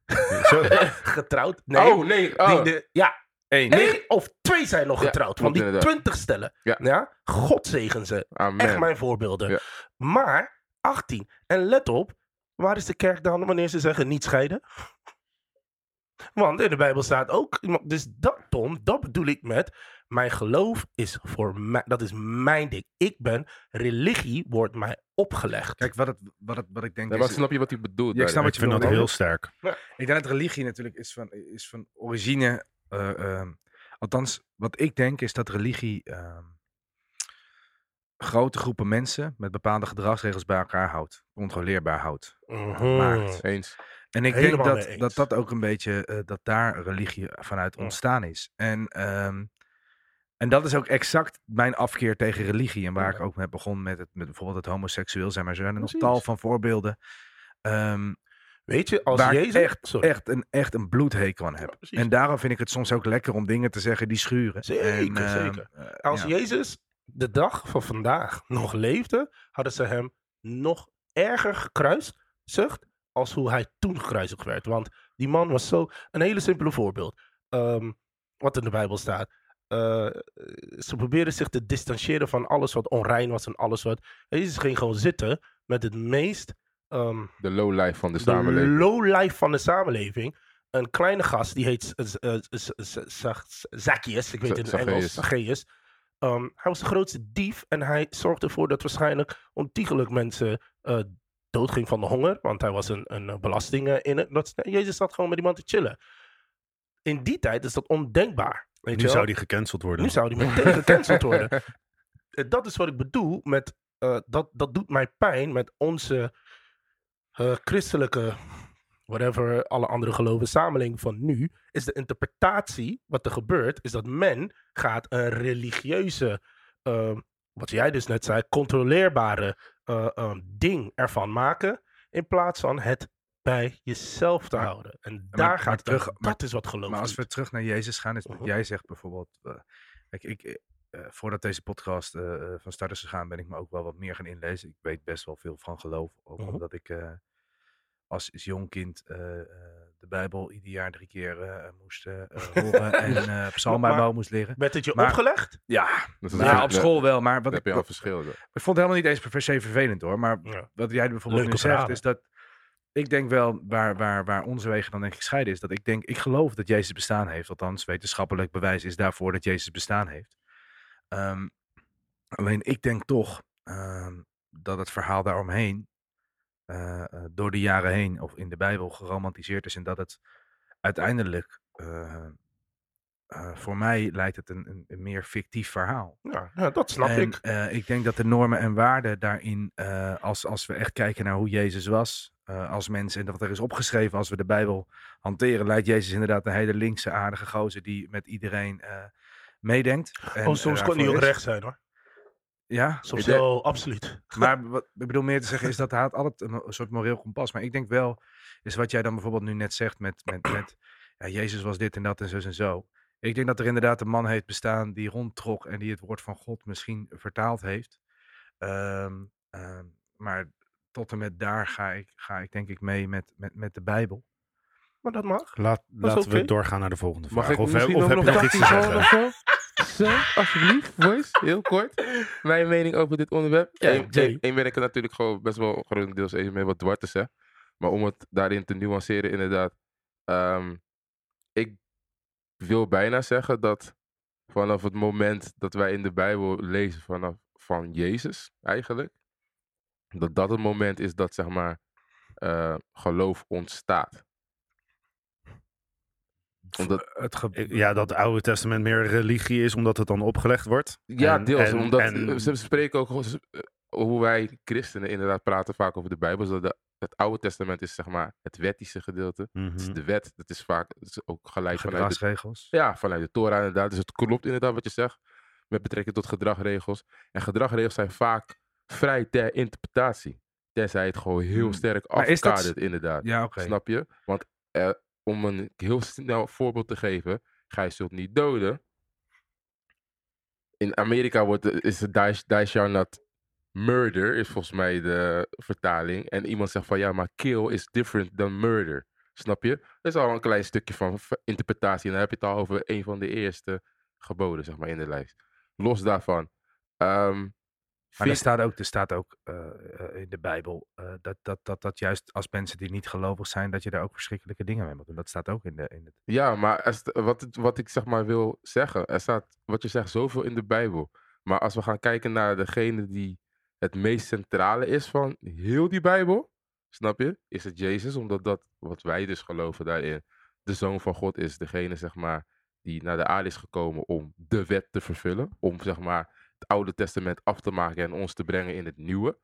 Zo, getrouwd. Nee, Oh, nee. Oh. die de, ja, Eén. nee, of twee zijn nog Ja, getrouwd. van die inderdaad. twintig stellen. Ja. Ja. God zegen ze. Amen. Echt mijn voorbeelden. Ja. Maar 18. En let op, waar is de kerk dan wanneer ze zeggen niet scheiden? Want in de Bijbel staat ook. Dus dat, Tom, dat bedoel ik met. Mijn geloof is voor mij. Dat is mijn ding. Ik ben. Religie wordt mij opgelegd. Kijk, wat, het, wat, het, wat ik denk Ja, is... snap je wat hij bedoelt? Ja, ik snap wat ik je vind dat heel sterk. Ik denk dat religie natuurlijk is van, is van origine. eh, ehm, althans, wat ik denk is dat religie ehm, grote groepen mensen met bepaalde gedragsregels bij elkaar houdt. Controleerbaar houdt. Mhm. maakt. Eens. En ik Helemaal denk dat, dat dat ook een beetje, eh, dat daar religie vanuit Ja. ontstaan is. En, ehm, en dat is ook exact mijn afkeer tegen religie. En waar Ja. ik ook mee begon met, het, met bijvoorbeeld het homoseksueel zijn. Maar er zijn er nog tal van voorbeelden. ehm, Weet je, als waar Jezus. echt, Sorry. echt, een, echt een bloedhekel aan heb. Ja, en daarom vind ik het soms ook lekker om dingen te zeggen die schuren. Zeker, En, ehm, zeker. eh, Als ja. Jezus de dag van vandaag nog leefde, hadden ze hem nog erger gekruisigd als hoe hij toen gekruisigd werd. Want die man was zo... Een hele simpele voorbeeld. Ehm, wat in de Bijbel staat. Eh, ze probeerden zich te distancieren van alles wat onrein was en alles wat... Jezus ging gewoon zitten met het meest... ehm, De low life van de de samenleving. lowlife van de samenleving. Een kleine gast, die heet Zacchaeus. Ik weet het in het Engels. Zacchaeus. Ehm, hij was de grootste dief en hij zorgde ervoor dat waarschijnlijk ontiegelijk mensen eh doodgingen van de honger. Want hij was een, een belasting eh, in het. Dat, Jezus zat gewoon met die man te chillen. In die tijd is dat ondenkbaar. Weet Nu zou die gecanceld worden. Nu zou die meteen gecanceld worden. Eh, Dat is wat ik bedoel met. eh, dat, dat doet mij pijn met onze eh, christelijke. Whatever, alle andere geloven, samenleving van nu. Is de interpretatie. Wat er gebeurt, is dat men gaat een religieuze. eh, wat jij dus net zei, controleerbare eh, eh, ding ervan maken. In plaats van het bij jezelf te Maar- houden. En maar- daar maar gaat het terug- terug. maar- Dat is wat geloof Maar als we terug naar Jezus gaan, is wat Mhm. jij zegt bijvoorbeeld. eh, kijk, ik, eh, voordat deze podcast van start is gegaan, ben ik me ook wel wat meer gaan inlezen. Ik weet best wel veel van geloof. Ook Mhm. omdat ik als, jong kind de Bijbel ieder jaar drie keer eh, moest horen en eh psalmbijbel moest leren. Werd het je maar- opgelegd? Ja, Dat is ja, een- op school wel. Maar wat heb je al verschil. ik vond het helemaal niet eens per se vervelend hoor. Maar Ja. wat jij bijvoorbeeld Leuke nu zegt, verhalen. is dat ik denk wel waar, waar, waar onze wegen dan denk ik scheiden, is dat ik denk, ik geloof dat Jezus bestaan heeft. Althans, wetenschappelijk bewijs is daarvoor dat Jezus bestaan heeft. Ehm, alleen ik denk toch ehm, dat het verhaal daaromheen eh, eh, door de jaren heen of in de Bijbel geromantiseerd is en dat het uiteindelijk eh, voor mij lijkt het een, een, een meer fictief verhaal. Ja, ja, dat snap En, ik. ik denk dat de normen en waarden daarin, als, als we echt kijken naar hoe Jezus was als mens en wat er is opgeschreven als we de Bijbel hanteren, lijkt Jezus inderdaad een hele linkse, aardige gozer die met iedereen meedenkt. En, oh, soms kon hij ook recht zijn hoor. Ja, Soms wel, absoluut. maar wat ik bedoel meer te zeggen is dat hij had altijd een, soort moreel kompas. Maar ik denk wel, is wat jij dan bijvoorbeeld nu net zegt met, met, met ja, Jezus was dit en dat en zo en zo. Ik denk dat er inderdaad een man heeft bestaan die rondtrok en die het woord van God misschien vertaald heeft. Ehm, ehm, maar tot en met daar ga ik, ga ik denk ik mee met, met, met de Bijbel. Maar dat mag. Laat, laten we doorgaan naar de volgende Mag vraag. ik Of, heb je nog iets te zeggen? Zo? Alsjeblieft, boys. Heel kort. Mijn mening over dit onderwerp. Ja, Eén ben ik er natuurlijk gewoon best wel grotendeels even mee wat Dwarte zegt. Maar om het daarin te nuanceren, inderdaad. ehm, ik wil bijna zeggen dat vanaf het moment dat wij in de Bijbel lezen vanaf van Jezus, eigenlijk. Dat dat het moment is dat, zeg maar, eh, geloof ontstaat. Omdat, Het ge- Ik- Ja, dat het Oude Testament meer religie is, omdat het dan opgelegd wordt. Ja, En- deels. en- omdat en- ze spreken ook gewoon, eh, hoe wij christenen inderdaad praten vaak over de Bijbel. Zodat de- het Oude Testament is zeg maar het wettische gedeelte. Mhm. Het is de wet, dat is vaak dat is ook geleid vanuit de, gedragsregels. ja, vanuit de Torah inderdaad. Dus het klopt inderdaad wat je zegt. Met betrekking tot gedragregels. En gedragregels zijn vaak vrij ter interpretatie. Tenzij het gewoon heel Hmm. sterk dat- afkadert inderdaad. Ja. Snap je? Want eh, om een heel snel voorbeeld te geven. Gij zult niet doden. In Amerika wordt, de- is het shall not murder. Is volgens mij de vertaling. En iemand zegt van ja, maar kill is different than murder. Snap je? Dat is al een klein stukje van interpretatie. En dan heb je het al over een van de eerste geboden, zeg maar, in de lijst. Los daarvan. ehm, Maar er staat ook, er staat ook eh, eh, in de Bijbel eh, dat, dat, dat, dat juist als mensen die niet gelovig zijn, dat je daar ook verschrikkelijke dingen mee moet doen. Dat staat ook in, de, in het... Ja, maar er wat, wat ik zeg maar wil zeggen, er staat, wat je zegt, zoveel in de Bijbel. Maar als we gaan kijken naar degene die het meest centrale is van heel die Bijbel, snap je? Is het Jezus, omdat dat, wat wij dus geloven daarin, de Zoon van God is, degene zeg maar, die naar de aarde is gekomen om de wet te vervullen. Om zeg maar Oude Testament af te maken en ons te brengen in het Nieuwe.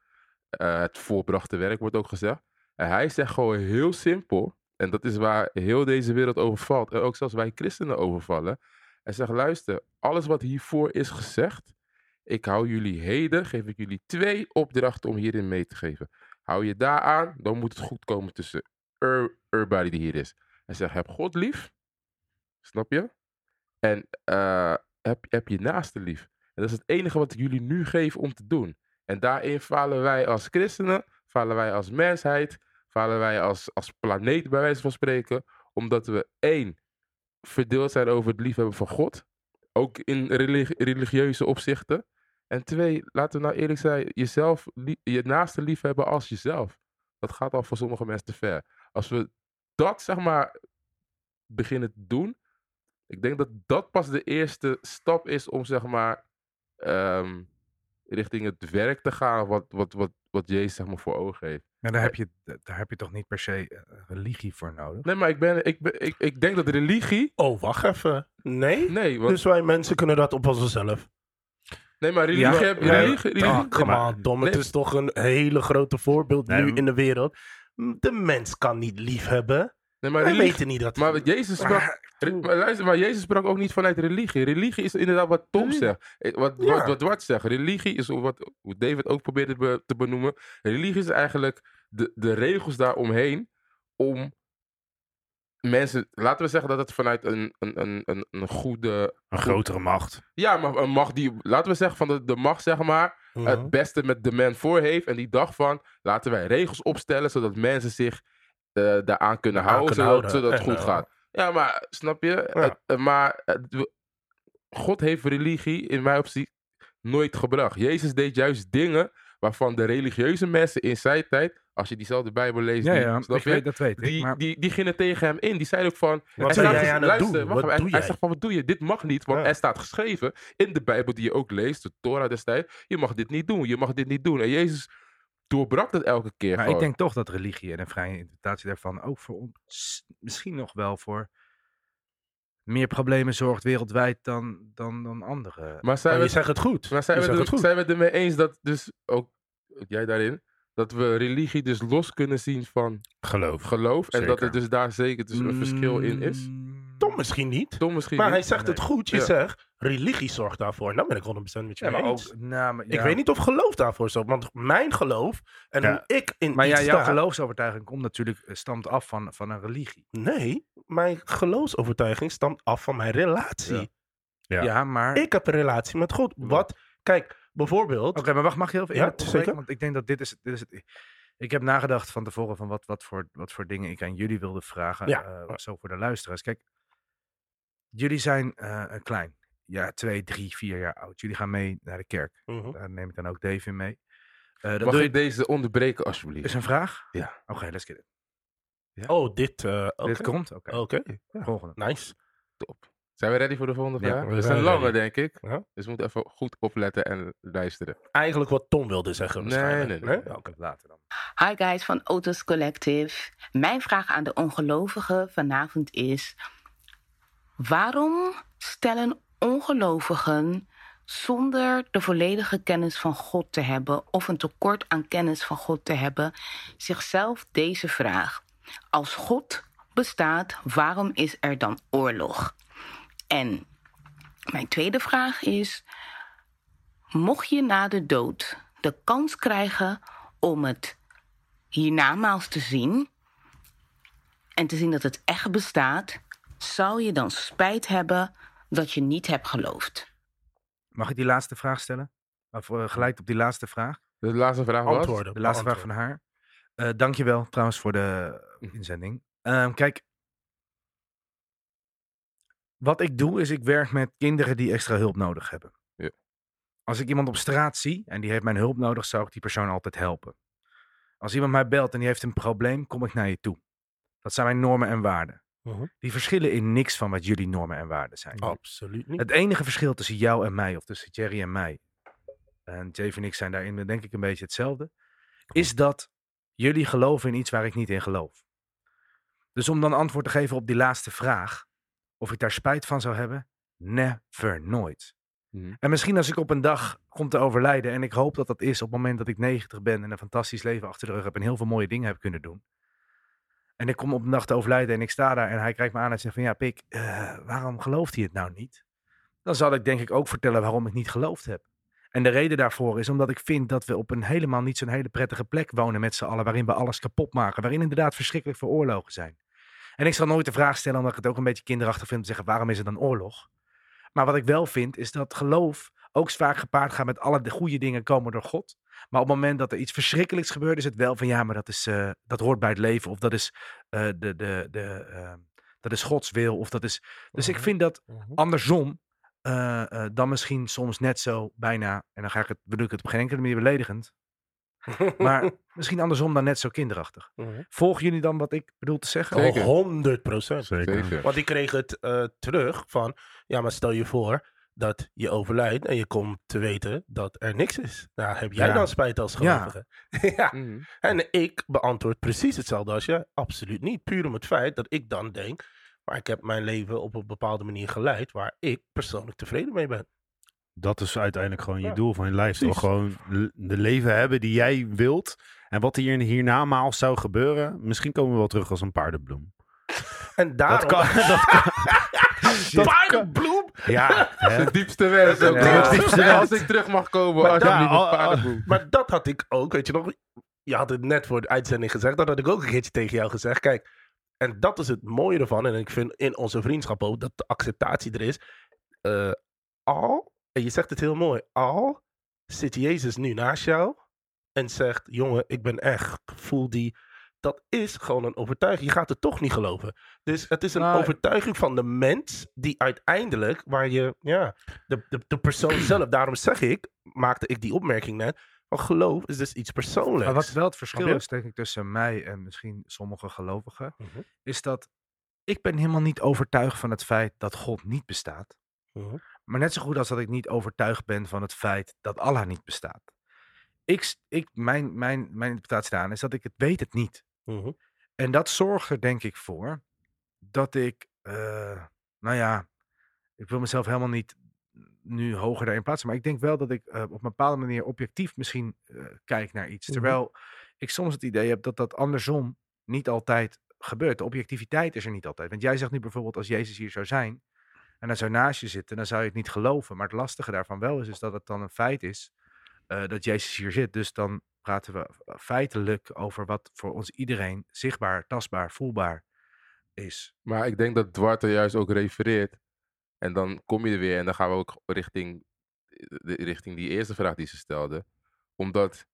Eh, het voorbrachte werk wordt ook gezegd. En hij zegt gewoon heel simpel, en dat is waar heel deze wereld over valt. En ook zelfs wij christenen overvallen. Hij zegt, luister, alles wat hiervoor is gezegd. Ik hou jullie heden, geef ik jullie twee opdrachten om hierin mee te geven. Hou je daar aan, dan moet het goed komen tussen er- everybody die hier is. Hij zegt, heb God lief. Snap je? En eh, heb, heb je naaste lief. Dat is het enige wat ik jullie nu geef om te doen. En daarin falen wij als christenen, falen wij als mensheid, falen wij als, als planeet bij wijze van spreken. Omdat we één, verdeeld zijn over het liefhebben van God. Ook in religi- religieuze opzichten. En twee, laten we nou eerlijk zijn, jezelf, je naaste liefhebben als jezelf. Dat gaat al voor sommige mensen te ver. Als we dat, zeg maar, beginnen te doen. Ik denk dat dat pas de eerste stap is om, zeg maar, ehm, richting het werk te gaan. Wat, wat, wat, wat Jezus, zeg maar, voor ogen heeft. Maar daar heb, je, daar heb je toch niet per se eh, religie voor nodig? Nee, maar ik, ben, ik, ben, ik, ik denk dat religie. Oh, wacht even. Nee? Nee, want, Dus wij mensen kunnen dat op onszelf. nee maar religie. Ja, heb- ja, religie, religie Oh, come maar- on, Dom. nee. Het is toch een hele grote voorbeeld Nee, nu in de wereld. De mens kan niet lief hebben. Nee, maar Wij religie. weten niet dat. Maar wat Jezus sprak. re- maar, luister, maar Jezus sprak ook niet vanuit religie. Religie is inderdaad wat Tom zegt. Eh, Wat, Ja. wat, wat Dwart zegt. Religie is wat hoe David ook probeerde be- te benoemen. Religie is eigenlijk de, de regels daaromheen. Om mensen. Laten we zeggen dat het vanuit een, een, een, een, een goede. Een grotere macht. Ja, maar een macht die. Laten we zeggen van de, de macht, zeg maar. Mhm. het beste met de man voor heeft. En die dacht van, laten wij regels opstellen, zodat mensen zich daaraan kunnen Aan houden, kunnen zodat, houden, zodat het goed wel. gaat. Ja, maar snap je? Ja. Eh, maar God heeft religie in mijn optiek nooit gebracht. Jezus deed juist dingen waarvan de religieuze mensen in zijn tijd, als je diezelfde Bijbel leest, Ja, die, ja, snap ik je? weet, dat weet ik. Die, Maar die, die gingen tegen hem in. Die zeiden ook van... Wat staat jij aan het luister, doen? wacht Wat Hij jij? zegt van, wat doe je? Dit mag niet, want Ja. er staat geschreven in de Bijbel die je ook leest, de Torah destijds, je mag dit niet doen, je mag dit niet doen. En Jezus doorbrak dat elke keer Maar ik denk toch dat religie en een vrije interpretatie daarvan ook voor ons misschien nog wel voor meer problemen zorgt wereldwijd dan, dan, dan andere. Maar zijn je we, zegt het goed. maar zijn je we, er, het goed. zijn we het ermee eens dat dus ook, jij daarin, dat we religie dus los kunnen zien van Geloof. geloof en dat er dus daar zeker dus een verschil in is? Tom misschien niet. Tom misschien Maar hij zegt het goed. Je Ja. zegt, religie zorgt daarvoor. Nou ben ik 100% met je Ja, maar ook. eens. Nou, maar, Ik ja. weet niet of geloof daarvoor zorgt. Want mijn geloof en Ja. hoe ik in Maar ja, jouw sta... geloofsovertuiging komt natuurlijk, eh, stamt af van, van een religie. Nee, mijn geloofsovertuiging stamt af van mijn relatie. Ja. Ja. Ja, maar. Ik heb een relatie met God. Wat? Kijk, bijvoorbeeld... Oké, maar wacht, mag je heel even Ja, zeker. Want ik denk dat dit is, dit is het. Ik heb nagedacht van tevoren van wat, wat, voor, wat voor dingen ik aan jullie wilde vragen. Ja. eh, zo voor de luisteraars. Kijk, jullie zijn eh, klein. Ja, twee, drie, vier jaar oud. Jullie gaan mee naar de kerk. Mhm. Daar neem ik dan ook Dave in mee. Eh dat Mag doe ik je... deze onderbreken alsjeblieft? Is een vraag? Ja. Oké, let's get it. Oh, dit... eh, oké. Dit komt? Oké. Oké, Volgende. nice. Top. Zijn we ready voor de volgende Ja, vraag? we Dat is zijn een lange, ready. denk ik. Ja. Dus we moeten even goed opletten en luisteren. Eigenlijk wat Tom wilde zeggen Nee, nee, nee. Ja, oké. Later dan. Hi guys van Autos Collective. Mijn vraag aan de ongelovigen vanavond is: waarom stellen ongelovigen zonder de volledige kennis van God te hebben of een tekort aan kennis van God te hebben zichzelf deze vraag: Als God bestaat, waarom is er dan oorlog? En mijn tweede vraag is: mocht je na de dood de kans krijgen om het hiernamaals te zien en te zien dat het echt bestaat, zou je dan spijt hebben dat je niet hebt geloofd? Mag ik die laatste vraag stellen? Of eh, gelijk op die laatste vraag? De laatste vraag was? Antwoorden. De laatste vraag van haar. Eh dankjewel trouwens voor de inzending. Ehm, kijk. Wat ik doe, is ik werk met kinderen die extra hulp nodig hebben. Ja. Als ik iemand op straat zie en die heeft mijn hulp nodig, zou ik die persoon altijd helpen. Als iemand mij belt en die heeft een probleem, kom ik naar je toe. Dat zijn mijn normen en waarden. Mhm. Die verschillen in niks van wat jullie normen en waarden zijn. Absoluut niet. Het enige verschil tussen jou en mij, of tussen Jerry en mij, en Jave en ik zijn daarin denk ik een beetje hetzelfde, is dat jullie geloven in iets waar ik niet in geloof. Dus om dan antwoord te geven op die laatste vraag, of ik daar spijt van zou hebben, never, nooit. Mhm. En misschien als ik op een dag kom te overlijden, en ik hoop dat dat is op het moment dat ik 90 ben en een fantastisch leven achter de rug heb en heel veel mooie dingen heb kunnen doen. En ik kom op een dag te overlijden en ik sta daar en hij kijkt me aan en zegt van ja Pik, eh, waarom gelooft hij het nou niet? Dan zal ik denk ik ook vertellen waarom ik niet geloofd heb. En de reden daarvoor is omdat ik vind dat we op een helemaal niet zo'n hele prettige plek wonen met z'n allen, waarin we alles kapot maken, waarin inderdaad verschrikkelijk veel oorlogen zijn. En ik zal nooit de vraag stellen, omdat ik het ook een beetje kinderachtig vind, te zeggen waarom is er dan oorlog? Maar wat ik wel vind, is dat geloof ook vaak gepaard gaat met alle de goede dingen komen door God. Maar op het moment dat er iets verschrikkelijks gebeurt, is het wel van ja, maar dat, is, eh, dat hoort bij het leven. Of dat is, eh, de, de, de, eh, dat is Gods wil. Of dat is... Dus ik Mhm. vind dat Mhm. andersom eh, eh, dan misschien soms net zo bijna, en dan ga ik het, bedoel ik het op geen enkele manier beledigend, maar misschien andersom dan net zo kinderachtig. Mhm. Volgen jullie dan wat ik bedoel te zeggen? Zeker. Oh, 100 procent. Want ik kreeg het eh, terug van, ja, maar stel je voor dat je overlijdt en je komt te weten dat er niks is. Nou, heb jij Ja. dan spijt als Ja. gelovige? Ja. Mhm. En ik beantwoord precies hetzelfde als je. Absoluut niet. Puur om het feit dat ik dan denk, maar ik heb mijn leven op een bepaalde manier geleid waar ik persoonlijk tevreden mee ben. Dat is uiteindelijk gewoon je Ja, doel van je lijf. Precies. Gewoon de leven hebben die jij wilt. En wat hier hiernamaals zou gebeuren. Misschien komen we wel terug als een paardenbloem. En daarom... Dat kan. Dat kan. Paardenbloem! Ja? De diepste wens ook. Ja. man. De diepste wens. Als ik terug mag komen, Maar alsjeblieft ja, met al- al- paardenboel. Maar dat had ik ook, weet je nog. Je had het net voor de uitzending gezegd. Dat had ik ook een keertje tegen jou gezegd. Kijk, en dat is het mooie ervan. En ik vind in onze vriendschap ook dat de acceptatie er is. Eh, al, en je zegt het heel mooi. Al zit Jezus nu naast jou. En zegt, jongen, ik ben echt. Voel die. Dat is gewoon een overtuiging. Je gaat het toch niet geloven. Dus het is een Nou, overtuiging van de mens. Die uiteindelijk, waar je, ja, de, de, de persoon zelf. Daarom zeg ik, maakte ik die opmerking net. Van geloof is dus iets persoonlijks. Maar wat wel het verschil is, denk ik, tussen mij en misschien sommige gelovigen, Mhm. is dat ik ben helemaal niet overtuigd van het feit dat God niet bestaat. Mhm. Maar net zo goed als dat ik niet overtuigd ben van het feit dat Allah niet bestaat. Ik, ik, mijn, mijn, mijn interpretatie daaraan is dat ik het weet het niet. Mhm. En dat zorgt er denk ik voor dat ik, eh, nou ja, ik wil mezelf helemaal niet nu hoger daarin plaatsen. Maar ik denk wel dat ik eh, op een bepaalde manier objectief misschien eh, kijk naar iets. Mhm. Terwijl ik soms het idee heb dat dat andersom niet altijd gebeurt. De objectiviteit is er niet altijd. Want jij zegt nu bijvoorbeeld als Jezus hier zou zijn en hij zou naast je zitten, dan zou je het niet geloven. Maar het lastige daarvan wel is, is dat het dan een feit is dat Jezus hier zit. Dus dan praten we feitelijk over wat voor ons iedereen zichtbaar, tastbaar, voelbaar is. Maar ik denk dat Dwart er juist ook refereert. En dan kom je er weer en dan gaan we ook richting, de, richting die eerste vraag die ze stelde. Omdat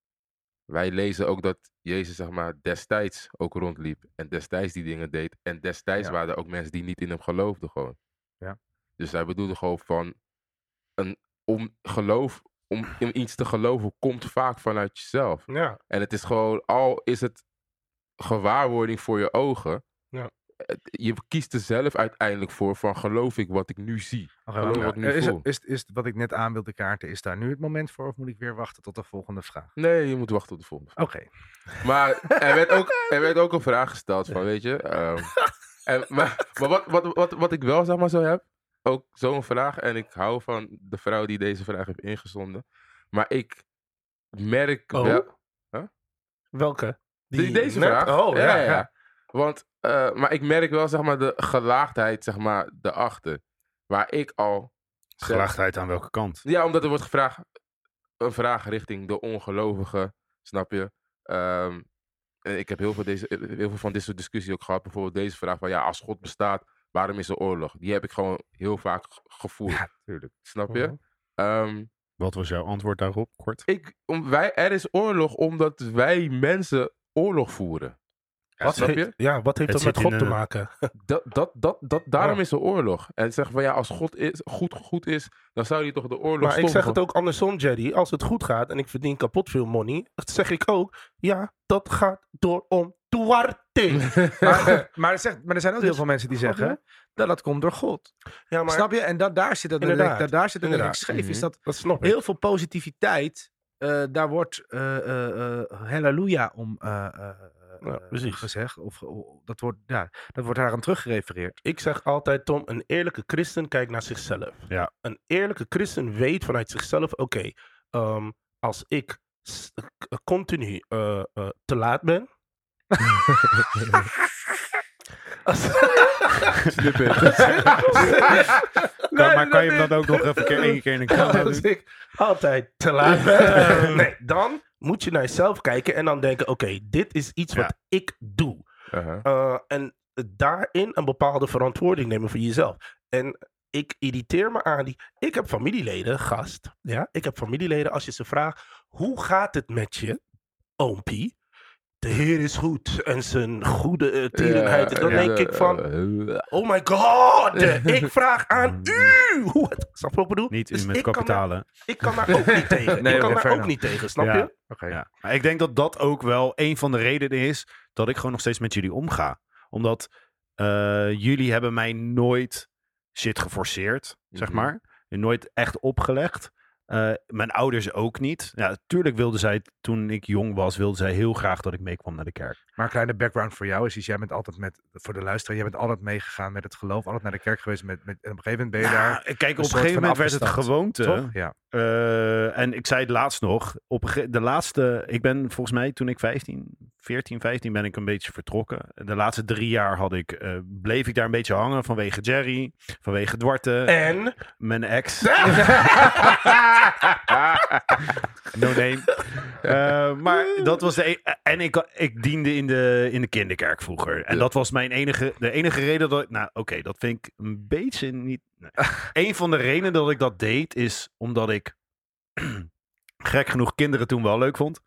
wij lezen ook dat Jezus zeg maar destijds ook rondliep. En destijds die dingen deed. En destijds Ja. waren er ook mensen die niet in hem geloofden gewoon. Ja. Dus hij bedoelde gewoon van, een, om geloof, om in iets te geloven komt vaak vanuit jezelf. Ja, En het is gewoon, al is het gewaarwording voor je ogen. Ja. Je kiest er zelf uiteindelijk voor van geloof ik wat ik nu zie. Geloof wat ik nu is, voel. het- is, is wat ik net aan wilde kaarten, is daar nu het moment voor of moet ik weer wachten tot de volgende vraag? Nee, je moet wachten tot de volgende. Oké. Maar er werd ook, er werd ook een vraag gesteld van, weet je. ehm, en, maar maar wat, wat, wat, wat ik wel zeg maar zo heb, ook zo'n vraag. En ik hou van de vrouw die deze vraag heeft ingezonden. Maar ik merk Oh. wel... welke? Die, deze vraag? Oh, ja, ja. Want, eh, maar ik merk wel, zeg maar, de gelaagdheid, zeg maar, daarachter. Waar ik al... zeg- Gelaagdheid aan welke kant? Ja, omdat er wordt gevraagd, een vraag richting de ongelovigen, snap je? Ehm, en ik heb heel veel, deze, heel veel van dit soort discussie ook gehad. Bijvoorbeeld deze vraag van, ja, als God bestaat, waarom is er oorlog? Die heb ik gewoon heel vaak gevoeld, Ja, tuurlijk. snap je? Mhm. Ehm, Wat was jouw antwoord daarop, kort? ik, om, wij, er is oorlog omdat wij mensen oorlog voeren. Wat snap heeft, je? ja, wat heeft Het dat met God te maken? Dat, dat, dat, dat, daarom Ja. is er oorlog. En zeggen van ja, als God is, goed, goed is, dan zou hij toch de oorlog Maar ik zeg het ook andersom, Jerry. Als het goed gaat en ik verdien kapot veel money, zeg ik ook, ja, dat gaat door om Duarte. Maar, maar, er zegt, maar er zijn ook heel Dus- veel mensen die zeggen dat dat komt door God. ja, maar Snap je? En dat, daar zit het Inderdaad. Daar zit het Inderdaad. scheef. Is Mhm. dat dat snap ik. heel veel positiviteit, eh, daar wordt eh eh, eh, halleluja om eh, eh, Ja, eh, precies. gezegd. Of, dat, wordt, ja, dat wordt daar aan teruggerefereerd. Ik zeg altijd, Tom, een eerlijke christen kijkt naar zichzelf. Ja. Een eerlijke christen weet vanuit zichzelf, oké, ehm, als ik continu eh, eh, te laat ben. Als- Snip it. Kan, maar kan je hem dan ook nog even een keer, één keer in de camera als doen? ik altijd te laat ben. nee, dan moet je naar jezelf kijken en dan denken, oké, dit is iets wat ik doe. Uh-huh. Uh, en daarin een bepaalde verantwoording nemen voor jezelf. En ik irriteer me aan die. Ik heb familieleden, gast. Ja, ik heb familieleden. Als je ze vraagt: hoe gaat het met je, oompie? De Heer is goed en zijn goede uh, tierenheid. dan Ja, denk ik van: eh, oh my god, ik vraag aan u hoe het. Snap je wat ik bedoel? Niet u Dus met ik kan daar- kapitalen. Ik kan daar ook niet tegen. Nee, ik kan daar ook niet tegen, snap Ja. je? Oké. Ja. Maar ik denk dat dat ook wel een van de redenen is dat ik gewoon nog steeds met jullie omga. Omdat eh, jullie hebben mij nooit shit geforceerd, zeg Mhm. maar. En nooit echt opgelegd. Eh, mijn ouders ook niet. Ja, natuurlijk wilden zij, toen ik jong was, wilden zij heel graag dat ik meekwam naar de kerk. Maar een kleine background voor jou is, is jij bent altijd met, voor de luisteraar, jij bent altijd meegegaan met het geloof, altijd naar de kerk geweest. Met, met, en op een gegeven moment ben je daar, Nou, kijk, op een gegeven moment werd het gewoonte. toch? Ja. Eh, en ik zei het laatst nog. Op een ge- de laatste, ik ben volgens mij toen ik 15, 14, 15 ben ik een beetje vertrokken. De laatste drie jaar had ik, eh, bleef ik daar een beetje hangen vanwege Jerry, vanwege Dwarte, En. mijn ex. no name. Eh, maar dat was de. e- en ik, ik diende in de, in de kinderkerk vroeger. En Ja. dat was mijn enige. De enige reden dat ik. Nou, oké, dat vind ik een beetje niet. Nee. Een van de redenen dat ik dat deed is omdat ik. gek genoeg kinderen toen wel leuk vond.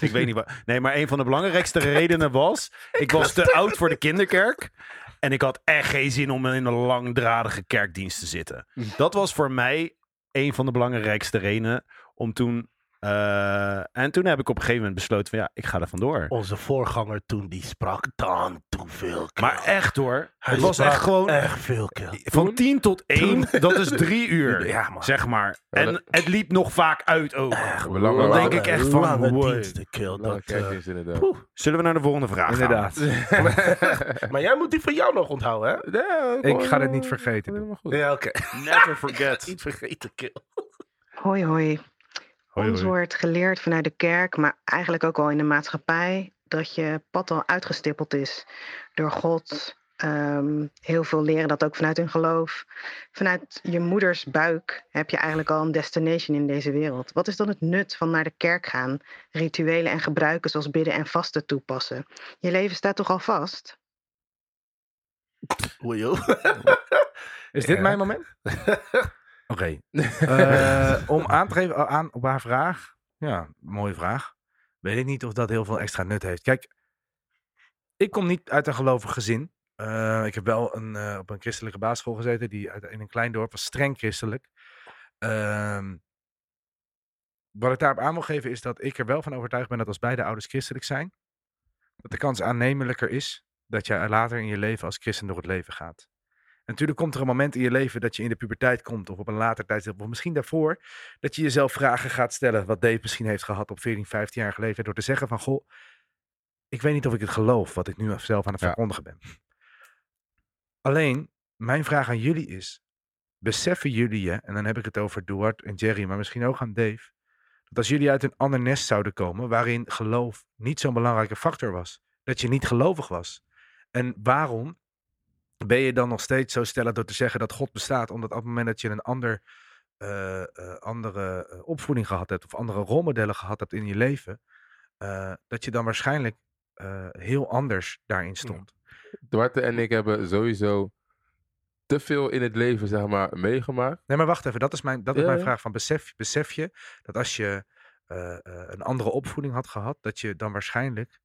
Ik weet niet wat. Nee, maar een van de belangrijkste redenen was. Ik was te oud voor de kinderkerk. En ik had echt geen zin om in een langdradige kerkdienst te zitten. Dat was voor mij een van de belangrijkste redenen om toen. Eh, en toen heb ik op een gegeven moment besloten van ja, ik ga er vandoor. Onze voorganger toen die sprak dan te veel. kill. Maar echt hoor. Hij Het was echt gewoon Echt veel kill. van 10 tot 1, dat is drie uur. Ja, man. Zeg maar. Ja, En dat- het liep nog vaak uit ook. Echt Dan denk ik echt van, diensten kill. Nou, Dat, eh, inderdaad. poeh. Zullen we naar de volgende vraag gaan? Inderdaad. maar jij moet die van jou nog onthouden, hè? Ja, Ik ga dit eh, niet vergeten. Ja, oké. Never forget. Niet vergeten, kill. Hoi, hoi. Hoi, Ons hoi. wordt geleerd vanuit de kerk, maar eigenlijk ook al in de maatschappij, dat je pad al uitgestippeld is door God. Ehm, heel veel leren dat ook vanuit hun geloof. Vanuit je moeders buik heb je eigenlijk al een destination in deze wereld. Wat is dan het nut van naar de kerk gaan, rituelen en gebruiken zoals bidden en vasten toepassen? Je leven staat toch al vast? Oei, joh. Is dit Ja. mijn moment? Oké. Eh, om aan te geven aan, op haar vraag. Ja, mooie vraag. Weet ik niet of dat heel veel extra nut heeft. Kijk, ik kom niet uit een gelovig gezin. Eh, ik heb wel een, eh, op een christelijke basisschool gezeten. Die uit, in een klein dorp was streng christelijk. Ehm, wat ik daarop aan wil geven is dat ik er wel van overtuigd ben dat als beide ouders christelijk zijn. Dat de kans aannemelijker is dat je later in je leven als christen door het leven gaat. Natuurlijk komt er een moment in je leven dat je in de puberteit komt, of op een later tijdstip, of misschien daarvoor, dat je jezelf vragen gaat stellen, wat Dave misschien heeft gehad op 14, 15 jaar geleden, door te zeggen van, goh, ik weet niet of ik het geloof, wat ik nu zelf aan het Ja. verkondigen ben. Alleen, mijn vraag aan jullie is, beseffen jullie je, en dan heb ik het over Duart en Jerry, maar misschien ook aan Dave, dat als jullie uit een ander nest zouden komen, waarin geloof niet zo'n belangrijke factor was, dat je niet gelovig was. En waarom ben je dan nog steeds zo stellig door te zeggen dat God bestaat, omdat op het moment dat je een ander, eh, eh, andere eh, opvoeding gehad hebt of andere rolmodellen gehad hebt in je leven, dat je dan waarschijnlijk heel anders daarin stond. Duarte en ik hebben sowieso te veel in het leven, zeg maar, meegemaakt. Nee, maar wacht even, dat is mijn, dat is Ja, mijn ja. vraag. Van besef, besef je dat als je een andere opvoeding had gehad, dat je dan waarschijnlijk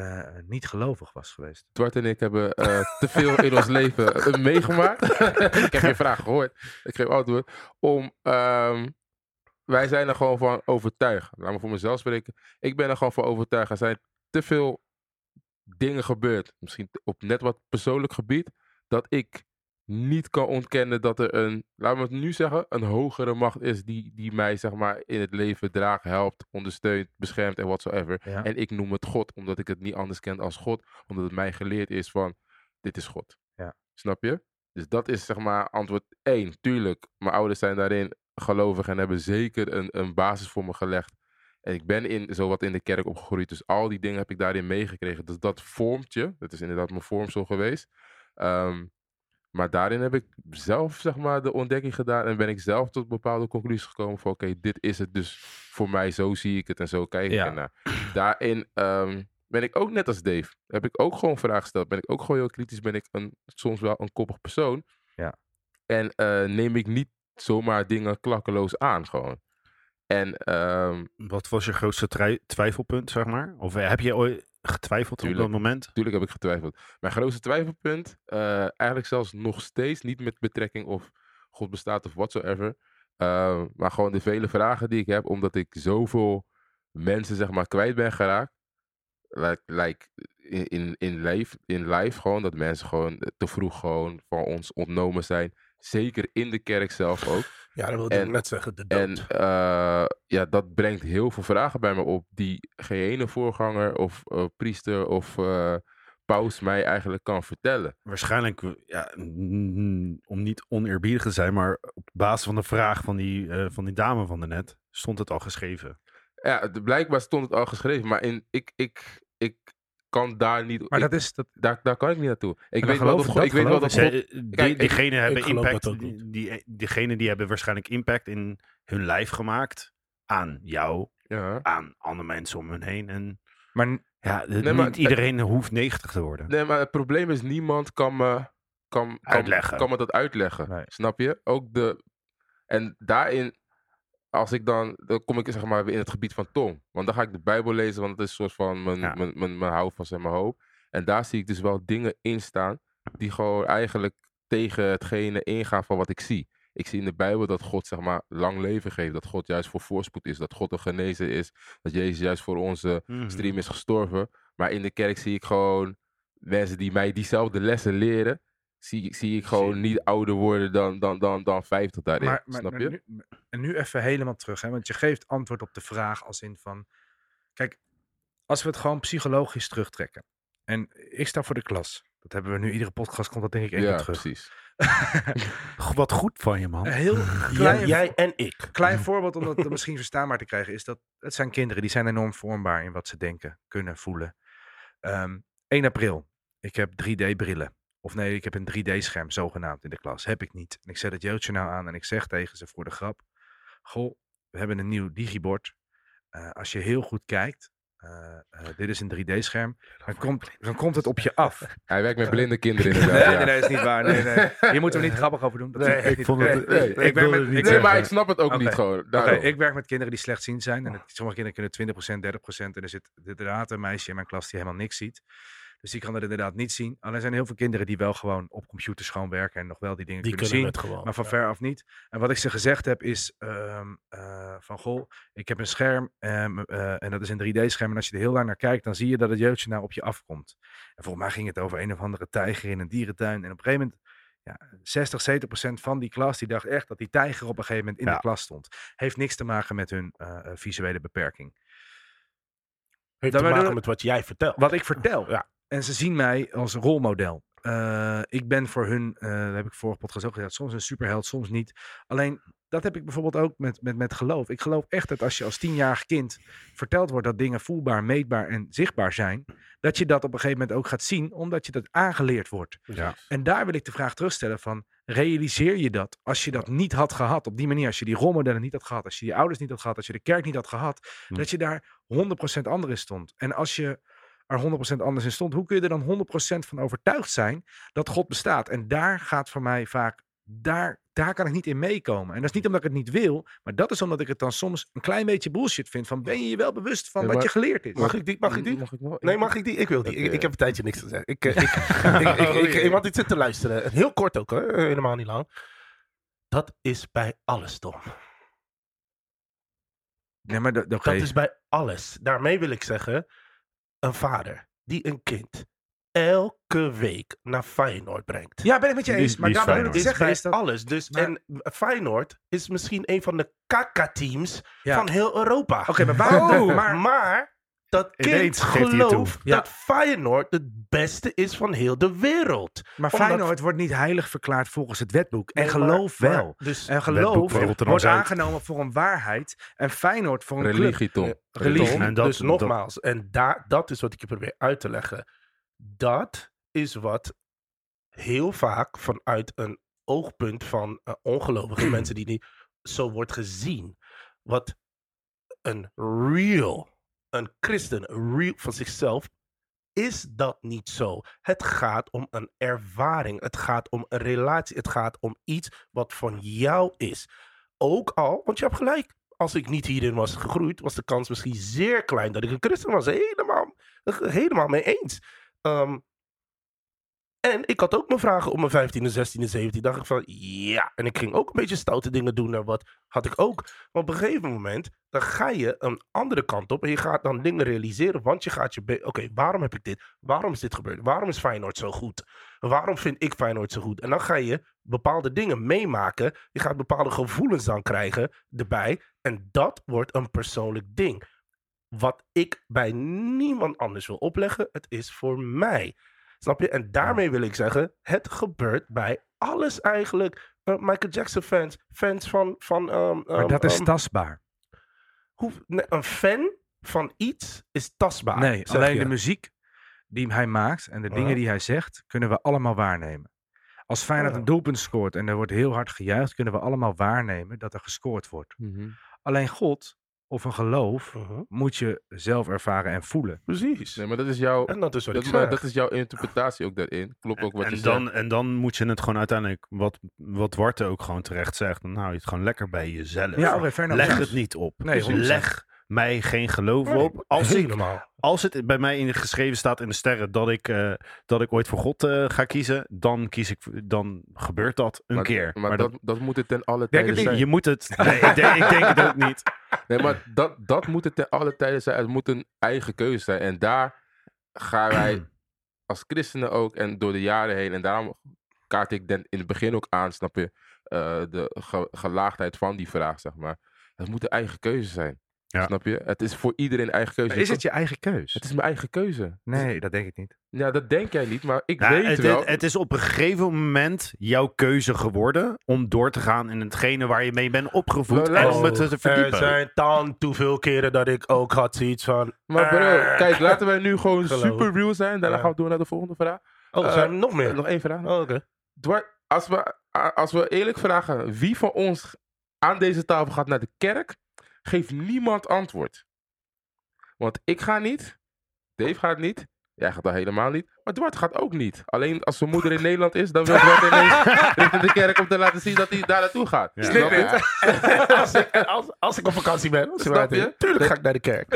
eh, niet gelovig was geweest? Zwart en ik hebben eh, te veel in ons leven eh, meegemaakt. ik heb je vraag gehoord. Ik geef antwoord. Om, ehm, wij zijn er gewoon van overtuigd. Laat me voor mezelf spreken. Ik ben er gewoon van overtuigd. Er zijn te veel dingen gebeurd. Misschien op net wat persoonlijk gebied. Dat ik niet kan ontkennen dat er een, laten we het nu zeggen, een hogere macht is die, die mij zeg maar in het leven draagt, helpt, ondersteunt, beschermt en whatsoever. Ja. En ik noem het God, omdat ik het niet anders ken als God. Omdat het mij geleerd is van, dit is God. Ja. Snap je? Dus dat is zeg maar antwoord één. Tuurlijk, mijn ouders zijn daarin gelovig en hebben zeker een, een basis voor me gelegd. En ik ben in, zowat in de kerk opgegroeid. Dus al die dingen heb ik daarin meegekregen. Dus dat vormt je. Dat is inderdaad mijn vormsel geweest. Ehm, maar daarin heb ik zelf zeg maar, de ontdekking gedaan. En ben ik zelf tot bepaalde conclusies gekomen. Van oké, dit is het dus voor mij. Zo zie ik het en zo kijk ik Ja. ernaar. Daarin ehm, ben ik ook net als Dave. Heb ik ook gewoon vragen gesteld. Ben ik ook gewoon heel kritisch. Ben ik een, soms wel een koppig persoon. Ja. En eh, neem ik niet zomaar dingen klakkeloos aan gewoon. En ehm, Wat was je grootste twijfelpunt, zeg maar? Of heb je ooit getwijfeld op Tuurlijk. dat moment? Natuurlijk heb ik getwijfeld. Mijn grootste twijfelpunt, eh, eigenlijk zelfs nog steeds, niet met betrekking of God bestaat of whatsoever. eh, maar gewoon de vele vragen die ik heb, omdat ik zoveel mensen zeg maar kwijt ben geraakt. Like, like in, in, in, life, in life gewoon, dat mensen gewoon te vroeg gewoon van ons ontnomen zijn. Zeker in de kerk zelf ook. Ja, dat wilde ik net zeggen. De dood. En eh, ja, dat brengt heel veel vragen bij me op die geen ene voorganger of eh, priester of eh, paus mij eigenlijk kan vertellen. Waarschijnlijk, ja, om niet oneerbiedig te zijn, maar op basis van de vraag van die, van die dame van daarnet, stond het al geschreven. Ja, blijkbaar stond het al geschreven, maar in, ik, ik, ik kan daar niet... Maar ik- dat is, dat, daar, daar kan ik niet naartoe. Ik weet wel dat, ik God- ik dat, weet wel dat. God... Ze, die, kijk, ik- diegenen hebben impact. Die, die, diegenen die hebben waarschijnlijk impact in hun lijf gemaakt aan jou, Ja. aan andere mensen om hun heen. En maar ja, maar- niet iedereen hoeft 90 te worden. Nee, maar het probleem is, niemand kan me, kan, kan, Uitleggen. kan me dat uitleggen. Nee. Snap je? Ook de... En daarin, als ik dan... Dan kom ik zeg maar weer in het gebied van Tom. Want dan ga ik de Bijbel lezen, want het is een soort van mijn, Ja. mijn, mijn, mijn houvast en mijn hoop. En daar zie ik dus wel dingen in staan die gewoon eigenlijk tegen hetgene ingaan van wat ik zie. Ik zie in de Bijbel dat God zeg maar lang leven geeft. Dat God juist voor voorspoed is. Dat God een genezer is. Dat Jezus juist voor onze Mhm. stream is gestorven. Maar in de kerk zie ik gewoon mensen die mij diezelfde lessen leren. Zie, zie ik gewoon niet ouder worden dan, dan, dan, dan 50 daarin. maar, maar, snap maar je? Nu, en nu even helemaal terug, hè, want je geeft antwoord op de vraag als in van... Kijk, als we het gewoon psychologisch terugtrekken. En ik sta voor de klas. Dat hebben we nu, iedere podcast komt dat denk ik één ja, keer terug. precies. Wat goed van je, man. Een heel Jij, klein, jij en ik. klein voorbeeld om dat misschien verstaanbaar te krijgen is dat het zijn kinderen die zijn enorm vormbaar in wat ze denken, kunnen, voelen. Ehm 1 april, ik heb 3D-brillen. Of nee, ik heb een 3D-scherm zogenaamd in de klas. Heb ik niet. En ik zet het jeugdjournaal aan en ik zeg tegen ze voor de grap. Goh, we hebben een nieuw digibord. Eh, als je heel goed kijkt, eh, eh, dit is een 3D-scherm, dan komt, dan komt het op je af. Hij werkt met blinde kinderen Nee, inderdaad. nee, ja. nee, dat is niet waar. Nee, nee. Hier moeten we niet grappig over doen. Dat Nee, ik niet- vond het- nee, nee, ik werk met- niet Nee, maar ik snap het ook niet gewoon. Ik werk met kinderen die slechtziend zijn. En het- sommige kinderen kunnen 20%, 30%. En er zit inderdaad een meisje in mijn klas die helemaal niks ziet. Dus die kan het inderdaad niet zien. Alleen er zijn heel veel kinderen die wel gewoon op computers gewoon werken. En nog wel die dingen Die kunnen, kunnen zien. gewoon. Maar van Ja. ver af niet. En wat ik ze gezegd heb is ehm, eh, van goh, ik heb een scherm ehm, eh, en dat is een 3D-scherm. En als je er heel lang naar kijkt, dan zie je dat het jeugdjournaal op je afkomt. En volgens mij ging het over een of andere tijger in een dierentuin. En op een gegeven moment, ja, 60, 70 procent van die klas, die dacht echt dat die tijger op een gegeven moment in Ja. de klas stond. Heeft niks te maken met hun eh, visuele beperking. Heeft Dan te maken met wat jij vertelt. Wat ik vertel. Ja. En ze zien mij als rolmodel. Eh, ik ben voor hun, eh dat heb ik vorige podcast ook gezegd, soms een superheld, soms niet. Alleen, dat heb ik bijvoorbeeld ook met, met, met geloof. Ik geloof echt dat als je als tienjarig kind verteld wordt dat dingen voelbaar, meetbaar en zichtbaar zijn, dat je dat op een gegeven moment ook gaat zien, omdat je dat aangeleerd wordt. Ja. En daar wil ik de vraag terugstellen van, realiseer je dat als je dat niet had gehad, op die manier, als je die rolmodellen niet had gehad, als je die ouders niet had gehad, als je de kerk niet had gehad, Hm. dat je daar 100% anders in stond. En als je er 100% anders in stond, hoe kun je er dan 100% van overtuigd zijn dat God bestaat? En daar gaat voor mij vaak, daar daar kan ik niet in meekomen. En dat is niet omdat ik het niet wil, maar dat is omdat ik het dan soms een klein beetje bullshit vind. Van ben je je wel bewust van Ja, wat je geleerd is? Mag ik die? Mag ik die? Mag ik nog? Nee, mag ik die? Ik wil die. Ik, heb een tijdje niks te zeggen. Ik, eh, ik, ik, ik, ik, ik, want ik zit te luisteren. Heel kort ook hoor. Helemaal niet lang. Dat is bij alles, Tom. Nee, maar. Dat is bij alles. Daarmee wil ik zeggen, een vader die een kind elke week naar Feyenoord brengt. Ja, ben ik met je eens. Maar daar wil ik zeggen is dat... alles. Dus, Maar- En Feyenoord is misschien een van de kaka-teams Ja. van heel Europa. Oké, maar waarom... Oh, maar, maar, dat kind gelooft Ja. dat Feyenoord het beste is van heel de wereld. maar omdat- Feyenoord wordt niet heilig verklaard volgens het wetboek. En Nee, geloof maar- wel. dus En geloof wordt aangenomen voor een waarheid. En Feyenoord voor een club. Religie, Tom. religie. Tom, En dat- dus dat- nogmaals, en daar, dat is wat ik je probeer uit te leggen. Dat is wat heel vaak vanuit een oogpunt van eh, ongelovige mensen die niet zo wordt gezien. Wat een real, een christen, real van zichzelf, is dat niet zo. Het gaat om een ervaring. Het gaat om een relatie. Het gaat om iets wat van jou is. Ook al, want je hebt gelijk. Als ik niet hierin was gegroeid, was de kans misschien zeer klein dat ik een christen was. Helemaal, helemaal mee eens. Ehm, en ik had ook mijn vragen op mijn 15e, 16e, 17e. Dacht ik van ja. En ik ging ook een beetje stoute dingen doen. En wat had ik ook. Maar op een gegeven moment, dan ga je een andere kant op. En je gaat dan dingen realiseren. Want je gaat je. Oké, waarom heb ik dit? Waarom is dit gebeurd? Waarom is Feyenoord zo goed? Waarom vind ik Feyenoord zo goed? En dan ga je bepaalde dingen meemaken. Je gaat bepaalde gevoelens dan krijgen erbij. En dat wordt een persoonlijk ding. Wat ik bij niemand anders wil opleggen. Het is voor mij. Snap je? En daarmee wil ik zeggen, het gebeurt bij alles eigenlijk. Eh, Michael Jackson fans, fans van... van ehm, Maar ehm, dat is ehm, tastbaar. hoe, nee, een fan van iets is tastbaar. Nee, alleen je. de muziek die hij maakt en de Ja. dingen die hij zegt, kunnen we allemaal waarnemen. Als Feyenoord Ja. een doelpunt scoort en er wordt heel hard gejuicht, kunnen we allemaal waarnemen dat er gescoord wordt. Mhm. Alleen God of een geloof Mhm, moet je zelf ervaren en voelen. Precies. Nee, maar dat is jouw... en dat is wat Dat, ik maar zeg. dat is jouw interpretatie ook daarin. Klopt ook wat je en, zegt. dan, en dan moet je het gewoon uiteindelijk, wat, wat Warte ook gewoon terecht zegt, dan hou je het gewoon lekker bij jezelf. Ja, oké, fair enough. Leg het niet op. Nee, Dus 100%. leg mij geen geloof Nee, op. Als, ik, als het bij mij in de geschreven staat in de sterren dat ik, eh, dat ik ooit voor God eh, ga kiezen, dan, kies ik, dan gebeurt dat een maar, keer. Maar, dat, dat moet het ten alle tijden zijn. je moet het. Nee, ik, denk, ik denk het ook niet. Nee, maar dat, dat moet het ten alle tijden zijn. Het moet een eigen keuze zijn. En daar gaan wij als christenen ook en door de jaren heen. En daarom kaart ik den in het begin ook aan, snap je, eh, de ge- gelaagdheid van die vraag, zeg maar. Het moet een eigen keuze zijn. Ja. Snap je? Het is voor iedereen een eigen keuze. Is het je eigen keus? Het is mijn eigen keuze. Nee, dat denk ik niet. Ja, dat denk jij niet, maar ik Ja, weet het, wel. het, het is op een gegeven moment jouw keuze geworden om door te gaan in hetgene waar je mee bent opgevoed Wel, en om het te er verdiepen. zijn dan te veel keren dat ik ook had zoiets van... maar bro, eh, kijk, laten wij nu gewoon Geloof. super real zijn. Daarna Ja. gaan we door naar de volgende vraag. Oh, er Eh, zijn er nog meer. Nog één vraag. Oh, oké. Als, we, als we eerlijk vragen, wie van ons aan deze tafel gaat naar de kerk, geeft niemand antwoord. Want ik ga niet, Dave gaat niet, jij gaat al helemaal niet, maar Dwart gaat ook niet. Alleen als zijn moeder in Nederland is, dan wil Dwart ineens richting de kerk om te laten zien dat hij daar naartoe gaat. Ja. Snap je? als, ik, als, als ik op vakantie ben, Snap buiten- je? Tuurlijk ga ik naar de kerk.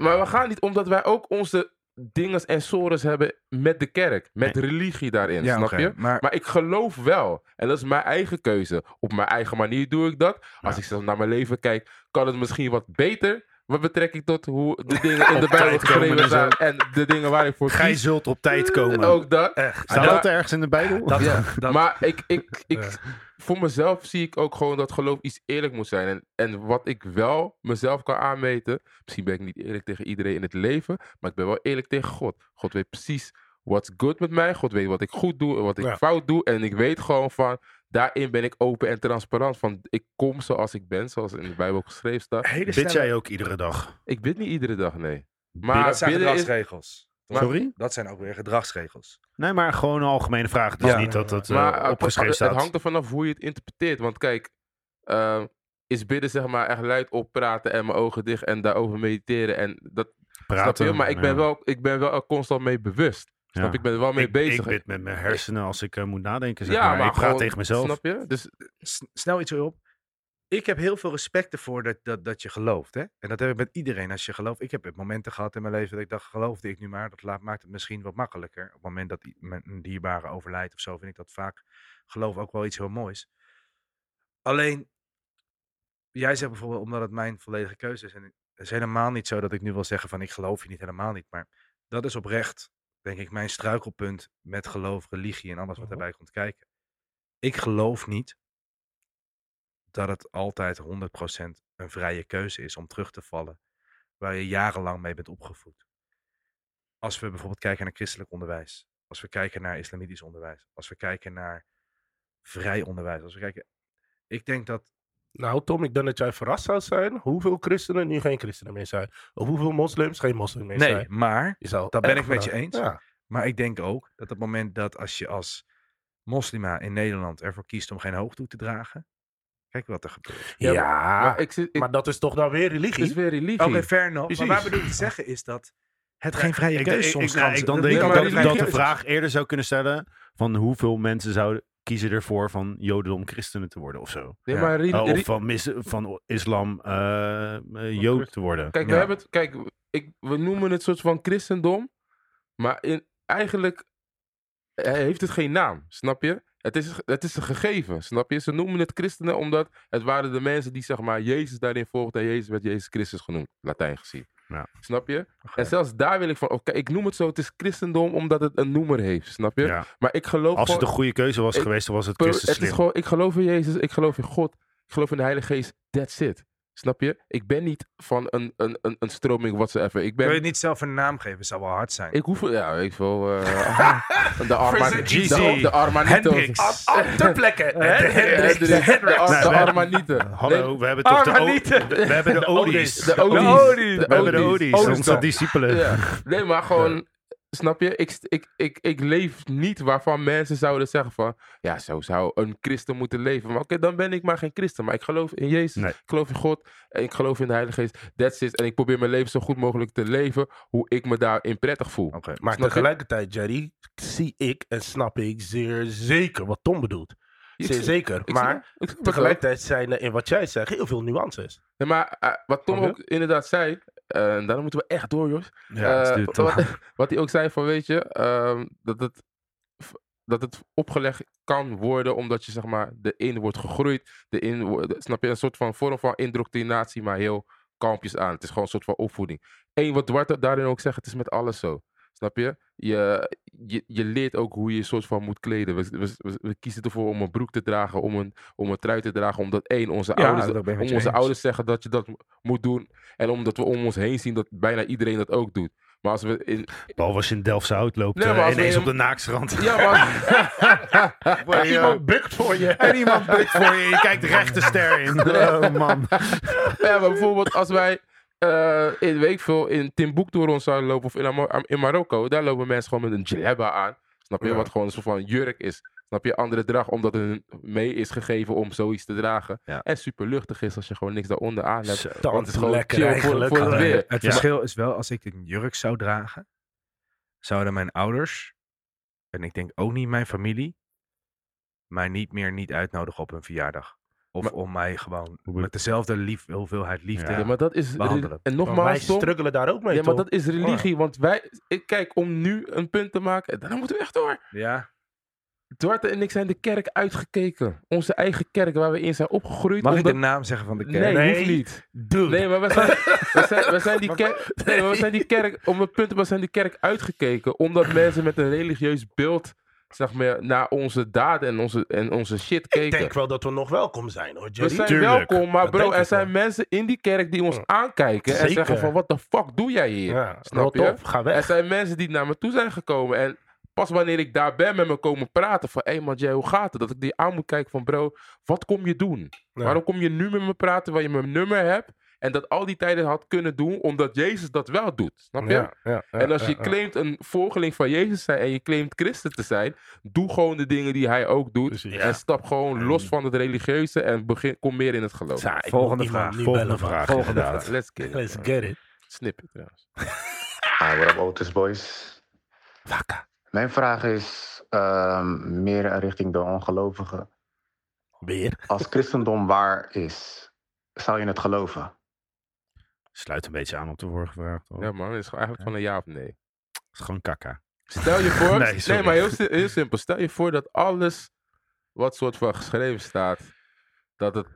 maar we gaan niet omdat wij ook onze dinges en sores hebben met de kerk, met religie daarin, Ja, snap je? Maar, Maar ik geloof wel. En dat is mijn eigen keuze. Op mijn eigen manier doe ik dat. Als ik zelf naar mijn leven kijk, kan het misschien wat beter. Wat betrekking tot hoe de dingen in de Bijbel geschreven staan. En de dingen waar ik voor Gij kies. zult op tijd komen. Ook dat. Echt. Staat dat ergens in de Bijbel? dat, Ja, dat, Maar ik, ik, ik, Ja. voor mezelf zie ik ook gewoon dat geloof iets eerlijk moet zijn. En, en wat ik wel mezelf kan aanmeten. Misschien ben ik niet eerlijk tegen iedereen in het leven. Maar ik ben wel eerlijk tegen God. God weet precies what's good met mij. God weet wat ik goed doe en wat ik Ja. fout doe. En ik weet gewoon van. Daarin ben ik open en transparant. Van ik kom zoals ik ben. Zoals in de Bijbel geschreven staat. hele Bid jij ook iedere dag? Ik bid niet iedere dag, nee. Maar dat zijn is, gedragsregels. Sorry? Dat zijn ook weer gedragsregels. Nee, maar gewoon een algemene vraag. Het is Ja. niet dat het eh, Maar het- opgeschreven het, staat. het hangt er vanaf hoe je het interpreteert. Want kijk, eh, is bidden zeg maar echt luid oppraten en mijn ogen dicht en daarover mediteren. En dat snap Praten. je? Maar ik ben, ja. wel, ik ben wel constant mee bewust. Snap je? Ik ben er wel mee ik, bezig. Ik bid met mijn hersenen als ik eh, moet nadenken. Zeg ja, maar. maar ik praat gewoon- tegen mezelf. Snap je? Dus S- snel iets erop. Ik heb heel veel respect ervoor dat, dat, dat je gelooft. Hè? En dat heb ik met iedereen. Als je gelooft. Ik heb momenten gehad in mijn leven dat ik dacht, geloofde ik nu maar. Dat laat, maakt het misschien wat makkelijker. Op het moment dat een dierbare overlijdt of zo, vind ik dat vaak geloof ook wel iets heel moois. Alleen, jij zegt bijvoorbeeld omdat het mijn volledige keuze is. En het is helemaal niet zo dat ik nu wil zeggen van ik geloof je niet helemaal niet. Maar dat is oprecht, denk ik, mijn struikelpunt met geloof, religie en alles wat Mhm. erbij komt kijken. Ik geloof niet dat het altijd 100% een vrije keuze is om terug te vallen waar je jarenlang mee bent opgevoed. Als we bijvoorbeeld kijken naar christelijk onderwijs, als we kijken naar islamitisch onderwijs, als we kijken naar vrij onderwijs, als we kijken. Ik denk dat Nou, Tom, ik denk dat jij verrast zou zijn hoeveel christenen nu geen christenen meer zijn. Of hoeveel moslims geen moslims meer nee, zijn. maar Je zou dat ben ik met je eens. Ja. Maar ik denk ook dat op het moment dat als je als moslima in Nederland ervoor kiest om geen hoofddoek te dragen, kijk wat er gebeurt. Ja, Ja, maar, maar ik zit, ik, dat is toch dan weer het religie? is weer religie. Oké, fair enough. Precies. Maar waar bedoel ik te zeggen is dat het geen vrije keuze ik, soms ik, nou, kan ik zijn. dan Dat- denk nee, ik maar dat, dat de is- vraag eerder zou kunnen stellen van hoeveel mensen zouden kiezen ervoor van jodendom christenen te worden of zo. nee, maar Uh, re- of van, mis, van islam eh, eh, jood te worden. Kijk, we Ja. hebben het, kijk ik, we noemen het soort van christendom, maar in, eigenlijk eh, heeft het geen naam, snap je? Het is, het is een gegeven, snap je? Ze noemen het christenen omdat het waren de mensen die zeg maar Jezus daarin volgden en Jezus werd Jezus Christus genoemd, Latijn gezien. Ja. Snap je? En zelfs daar wil ik van, oké, ik noem het zo, het is christendom omdat het een noemer heeft, snap je? Ja. Maar ik geloof Als het een goede keuze was Ik- geweest, dan was het Christus het is gewoon, ik geloof in Jezus, ik geloof in God, ik geloof in de Heilige Geest. That's it. Snap je? Ik ben niet van een, een, een, een stroming whatsoever. Ik Wil ben. je niet zelf een naam geven? zou wel hard zijn. Ik hoef. Ja, ik wil. eh, de Arma, Verzet de, de Armanitos. Hendricks. Op, op de Armanieten. Hallo, we hebben toch de, we hebben de Odis. De De Odis. We hebben de Odis. Onze discipelen. Nee, maar gewoon. Snap je? Ik, ik, ik, ik leef niet waarvan mensen zouden zeggen van... Ja, zo zou een christen moeten leven. Maar oké, dan ben ik maar geen christen. Maar ik geloof in Jezus. Nee. Ik geloof in God. En ik geloof in de Heilige Geest. That's it. En ik probeer mijn leven zo goed mogelijk te leven... hoe ik me daarin prettig voel. Maar Snap tegelijkertijd, Jerry, zie ik en snap ik zeer zeker wat Tom bedoelt. Zeer zeker. Maar tegelijkertijd zijn er in wat jij zegt heel veel nuances. Nee, maar eh, wat Tom ook inderdaad zei... en daarom moeten we echt door, Jos. Ja, Eh, wat, hij ook zei van, weet je, ehm, dat, het, dat het opgelegd kan worden omdat je, zeg maar, erin wordt gegroeid. Erin, wo- snap je, een soort van vorm van indoctrinatie, maar heel kalmpjes aan. Het is gewoon een soort van opvoeding. Eén, wat Dwarte daarin ook zegt, het is met alles zo. Snap je? Je, je? je leert ook hoe je je soort van moet kleden. We, we, kiezen ervoor om een broek te dragen, om een, om een trui te dragen. Omdat één, onze Ja, ouders, om onze ouders zeggen dat je dat mo- moet doen. En omdat we om ons heen zien dat bijna iedereen dat ook doet. Maar als we in, Behalve als je in Delftse hout loopt, Nee, eh, maar ineens in- op de naaksrand. Ja, maar... En iemand bukt voor je. En iemand bukt voor je, je kijkt recht de ster in. Oh man. ja, maar bijvoorbeeld als wij eh, in, weet ik veel, in Timbuktu rond zouden lopen of in, Marokko, daar lopen mensen gewoon met een djellaba aan. Snap je? Ja. Wat gewoon een soort van jurk is. Snap je? Andere drag, omdat het hun mee is gegeven om zoiets te dragen. Ja. En super luchtig is als je gewoon niks daaronder aan hebt. Zo. Want het is gewoon lekker chill voor, het weer. Het Ja. verschil is wel, als ik een jurk zou dragen, zouden mijn ouders, en ik denk ook niet mijn familie, mij niet meer niet uitnodigen op hun verjaardag. Of Maar- om mij gewoon met dezelfde lief, hoeveelheid liefde. Ja. Maar dat is... Behandelen. En Maar wij nogmaals, Tom, struggelen daar ook mee, ja, maar dat is religie. Want wij... Ik, kijk, om nu een punt te maken, dan moeten we echt door. Ja. Duarte en ik zijn de kerk uitgekeken. Onze eigen kerk waar we in zijn opgegroeid. Mag ik omdat- de naam zeggen van de kerk? Nee, Nee. hoeft niet. Dude. Nee, maar we zijn, we zijn, we zijn die kerk... Nee, maar we zijn die kerk... Om een punt, we zijn die kerk uitgekeken. Omdat mensen met een religieus beeld... Zeg maar, naar onze daden en onze, en onze shit Ik keken. denk wel dat we nog welkom zijn, hoor, we Jerry. zijn Tuurlijk. welkom, maar Dat bro, er ik zijn wel. mensen in die kerk die ons Ja. aankijken en zeggen van, what the fuck doe jij hier? Ja, Snap je? op, ga Er weg. zijn mensen die naar me toe zijn gekomen en pas wanneer ik daar ben met me komen praten van, hé man, Jay, hoe gaat het? Dat ik die aan moet kijken van, bro, wat kom je doen? Ja. Waarom kom je nu met me praten waar je mijn nummer hebt en dat al die tijden had kunnen doen omdat Jezus dat wel doet? Snap je? Ja, ja, ja, En als je ja, ja. claimt een volgeling van Jezus te zijn en je claimt christen te zijn, doe gewoon de dingen die hij ook doet. Precies. En stap gewoon los van het religieuze en begin, kom meer in het geloof. Volgende vraag, nu volgende vraag. Volgende vraag. Let's get it. Let's get it. Snip it trouwens. Hi, what up, Otis boys? Waka. Mijn vraag is ehm, meer richting de ongelovigen. Weer. Als christendom waar is, zou je het geloven? Sluit een beetje aan op de vorige vraag. toch? Ja man, het is gewoon eigenlijk van een ja of nee. Het is gewoon kaka. Stel je voor, Nee, maar heel, si- heel simpel. Stel je voor dat alles wat soort van geschreven staat, dat het,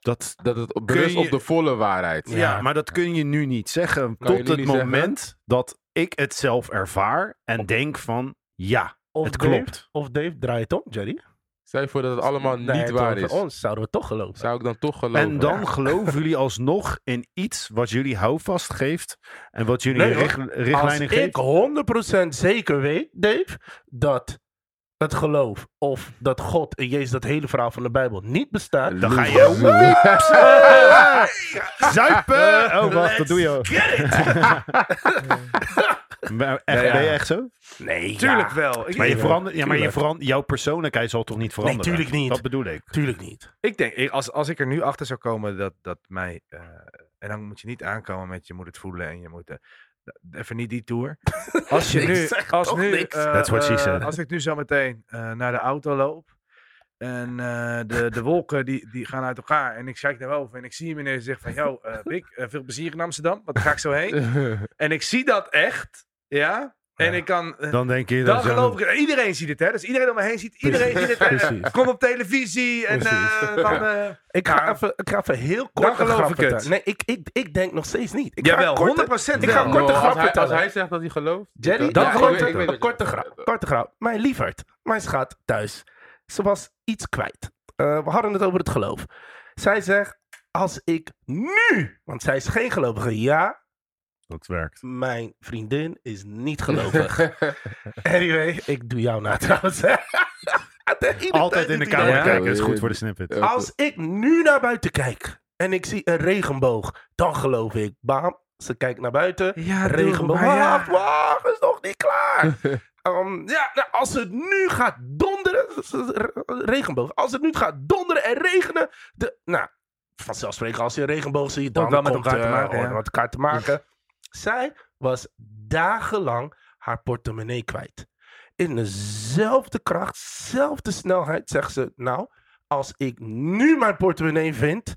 Dat, dat het berust je- op de volle waarheid. ja, maar dat kun je nu niet zeggen je tot het niet zeggen? moment dat ik het zelf ervaar en denk van ja, Of het Dave- klopt. Of Dave, draai het om, Jerry. Stel je voor dat het allemaal Nee, niet waar is. ons zouden we toch geloven. Zou ik dan toch geloven? En dan geloven jullie alsnog in iets wat jullie houvast geeft en wat jullie Nee, hoor. richt- Als richtlijnen ik geeft. 100% zeker weet, Dave, dat het geloof of dat God en Jezus, dat hele verhaal van de Bijbel, niet bestaat. Dan ga je zuipen. Oh, wacht, dat doe je ook. Maar echt. Ben je echt zo? Nee, Tuurlijk ja, wel. Ik, Maar, je verandert, ja, maar je tuurlijk. verand, jouw persoonlijkheid zal toch niet veranderen? tuurlijk niet. Dat bedoel ik. Tuurlijk niet. Ik denk, ik- als, als ik er nu achter zou komen dat, dat mij. eh, en dan moet je niet aankomen met je moet het voelen en je moet. eh, even niet die tour. Als je nu. Als, toch nu said. als ik nu zo meteen eh, naar de auto loop. En eh, de, de wolken die, die gaan uit elkaar. En ik kijk naar boven en ik zie hem ineens zeggen van... Yo, eh Bik, veel plezier in Amsterdam. Want daar ga ik zo heen. En ik zie dat echt. Ja. En Ja. ik kan... eh, Dan denk je dan geloof ik, iedereen ziet het, hè? Dus iedereen om me heen ziet, iedereen ziet het. Kom op televisie en Precies. eh, dan, eh, Ik ga, even, ik ga even heel kort Dan geloof ik het. Nee, ik, ik, ik denk nog steeds niet. Ik ga Jawel, een korte- 100% Ik ga korte grap als, hij, als vertellen. hij zegt dat hij gelooft. Jerry, dan- een ik korte, weet- ik weet een wat korte, je grap, korte grap. Mijn lieverd, mijn schat thuis, ze was iets kwijt. Eh, we hadden het over het geloof. Zij zegt, als ik nu, want zij is geen gelovige, ja, Dat werkt. mijn vriendin is niet gelovig. anyway, ik doe jou na trouwens. Altijd tijd in de kamer dat. kijken, is goed voor de snippet. Ja. Als ik nu naar buiten kijk en ik zie een regenboog, dan geloof ik, bam, ze kijkt naar buiten, Ja, regenboog, maar ja. wacht, wacht, is nog niet klaar. Ehm, ja, nou, als het nu gaat donderen, re- regenboog, als het nu gaat donderen en regenen, de, nou, vanzelfzelfdelijk als je een regenboog ziet, dan wel met komt, elkaar te eh, maken, ja. met elkaar te maken. Zij was dagenlang haar portemonnee kwijt. In dezelfde kracht, dezelfde snelheid zegt ze, nou, als ik nu mijn portemonnee vind,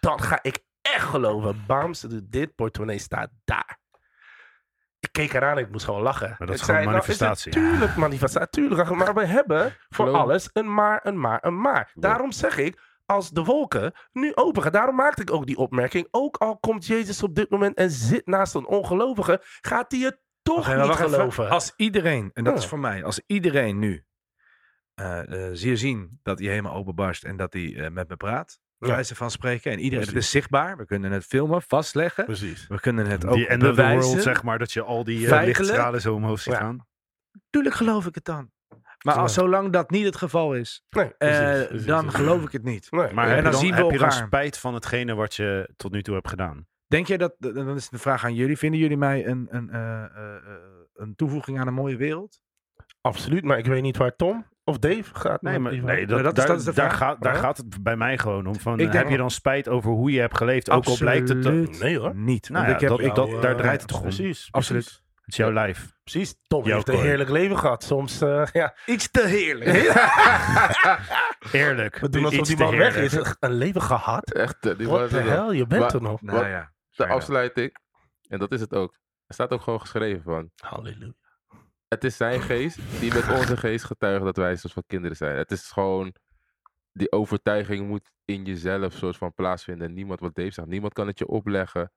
dan ga ik echt geloven. Bam, ze doet dit, portemonnee staat daar. Ik keek eraan ik moest gewoon lachen. Maar dat is Ik gewoon zei, nou, het manifestatie. tuurlijk manifestatie, tuurlijk. Maar we hebben voor Geloof- alles een maar, een maar, een maar. Daarom zeg ik, als de wolken nu open gaan. Daarom maakte ik ook die opmerking. Ook al komt Jezus op dit moment en zit naast een ongelovige, gaat hij het toch niet even. geloven. Als iedereen, en dat Ja. is voor mij, als iedereen nu eh, eh, zie je zien dat hij helemaal openbarst en dat hij eh, met me praat, Ja. wijze van spreken. En iedereen, het is zichtbaar. We kunnen het filmen, vastleggen. Precies. We kunnen het ook Die end of the bewijzen. world, zeg maar, dat je al die eh, lichtstralen zo omhoog ziet Ja. gaan. Tuurlijk geloof ik het dan. Maar als, zolang dat niet het geval is, Nee, eh, precies, dan precies. geloof ik het niet. Nee, Maar En heb, dan je dan, zien we heb je dan elkaar. spijt van hetgene wat je tot nu toe hebt gedaan? Denk jij dat, dan is de vraag aan jullie, vinden jullie mij een, een, eh, eh, eh, een toevoeging aan een mooie wereld? Absoluut, maar ik weet niet waar Tom of Dave gaat. Nee, maar, nee dat, dat is- daar, dat is de daar, gaat, daar gaat het bij mij gewoon om. Van, Ik heb je dan spijt over hoe je hebt geleefd? Ook al blijkt het... Nee hoor. Niet. Nou Want ja, ik heb, dat- ik, dat- daar draait het toch om. Precies. Absoluut. Het is jouw lijf. Precies. Tom Jouw heeft een kooi. heerlijk leven gehad. Soms, eh, ja. iets te heerlijk. Eerlijk. We doen alsof Iets die te man weg heerlijk. is. Een leven gehad. Echt, eh, die Wat de hel, je bent Maar- er nog. nou ja. De afsluiting, en dat is het ook. Er staat ook gewoon geschreven van, Halleluja. het is zijn geest die met onze geest getuigt dat wij soort van kinderen zijn. Het is gewoon, die overtuiging moet in jezelf soort van plaatsvinden. En niemand, wat Dave zegt, niemand kan het je opleggen.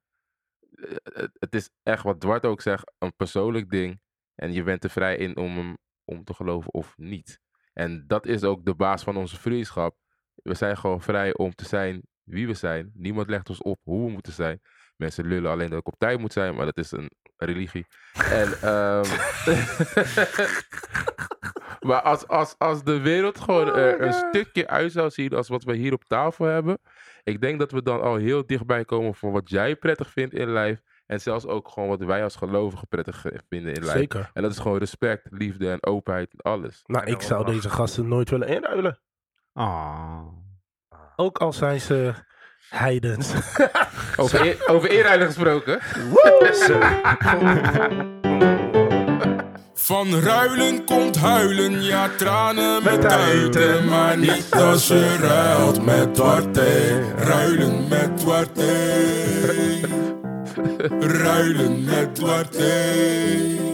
Eh, Het, het is echt wat Dwart ook zegt, een persoonlijk ding. En je bent er vrij in om hem om te geloven of niet. En dat is ook de baas van onze vriendschap. We zijn gewoon vrij om te zijn wie we zijn. Niemand legt ons op hoe we moeten zijn. Mensen lullen alleen dat ik op tijd moet zijn, maar dat is een religie. En, ehm, maar als, als, als de wereld gewoon er een stukje uit zou zien als wat we hier op tafel hebben. Ik denk dat we dan al heel dichtbij komen van wat jij prettig vindt in lijf. En zelfs ook gewoon wat wij als gelovigen prettig vinden in lijf. Zeker. En dat is gewoon respect, liefde en openheid en alles. Nou, ik zou deze gasten nooit willen inruilen. Ah. Ook al zijn ze heidens. Over, over eerrijden gesproken. Van ruilen komt huilen, ja tranen met tuiten. Maar niet als je ruilt met Duarte. Ruilen met Duarte. Ruilen met Duarte.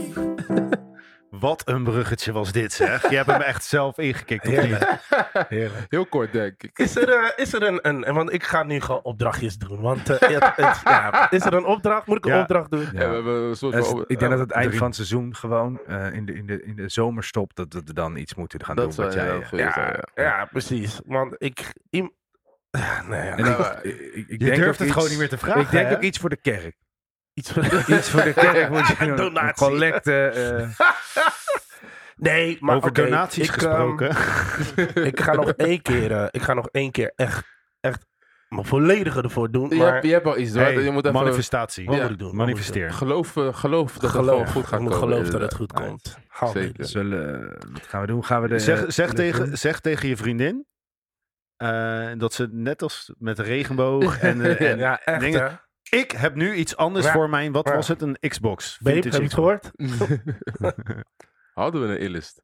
Wat een bruggetje was dit, zeg. Je hebt hem echt zelf ingekikt? Heerlijk. Heel kort, denk ik. Is er, is er een, een... Want ik ga nu gewoon opdrachtjes doen. Want eh, het, het- ja, is er een opdracht? Moet ik een Ja. opdracht doen? Ja, we Dus van- ik denk dat het eind drie- van het seizoen gewoon eh, in, de, in, de, in de zomerstop dat, dat we dan iets moeten gaan Dat doen. Wat jij, eh, goed Ja, zijn, ja. ja, precies. Want ik... Nee, nou, ik, ik, ik, ik Je denk durft het iets- gewoon niet meer te vragen, Ik denk hè? ook iets voor de kerk. Iets voor Iets voor de kerk moet je doen. Donatie. collecte. eh, Nee, maar Over oké, donaties ik, gesproken. ik ga nog één keer, eh, ik ga nog één keer echt, echt mijn volledige ervoor doen. Je, Maar hebt, je hebt al iets, hoor. Hey, je moet even manifestatie. wat ja, moet ik doen? Wat moet ik Manifesteer. geloof, eh, geloof dat het Geloof, gewoon goed gaat komen. geloven dat het goed komt. Zeker. zullen, wat gaan we doen? Gaan we de, Zeg, zeg, de- tegen, zeg tegen je vriendin eh, dat ze net als met de regenboog en, eh, en Ja, echt dingen-. Ik heb nu iets anders Ja. voor mijn, wat Ja. was het, een Xbox. Babe, heb Vintage je het gehoord? Hadden we een illust.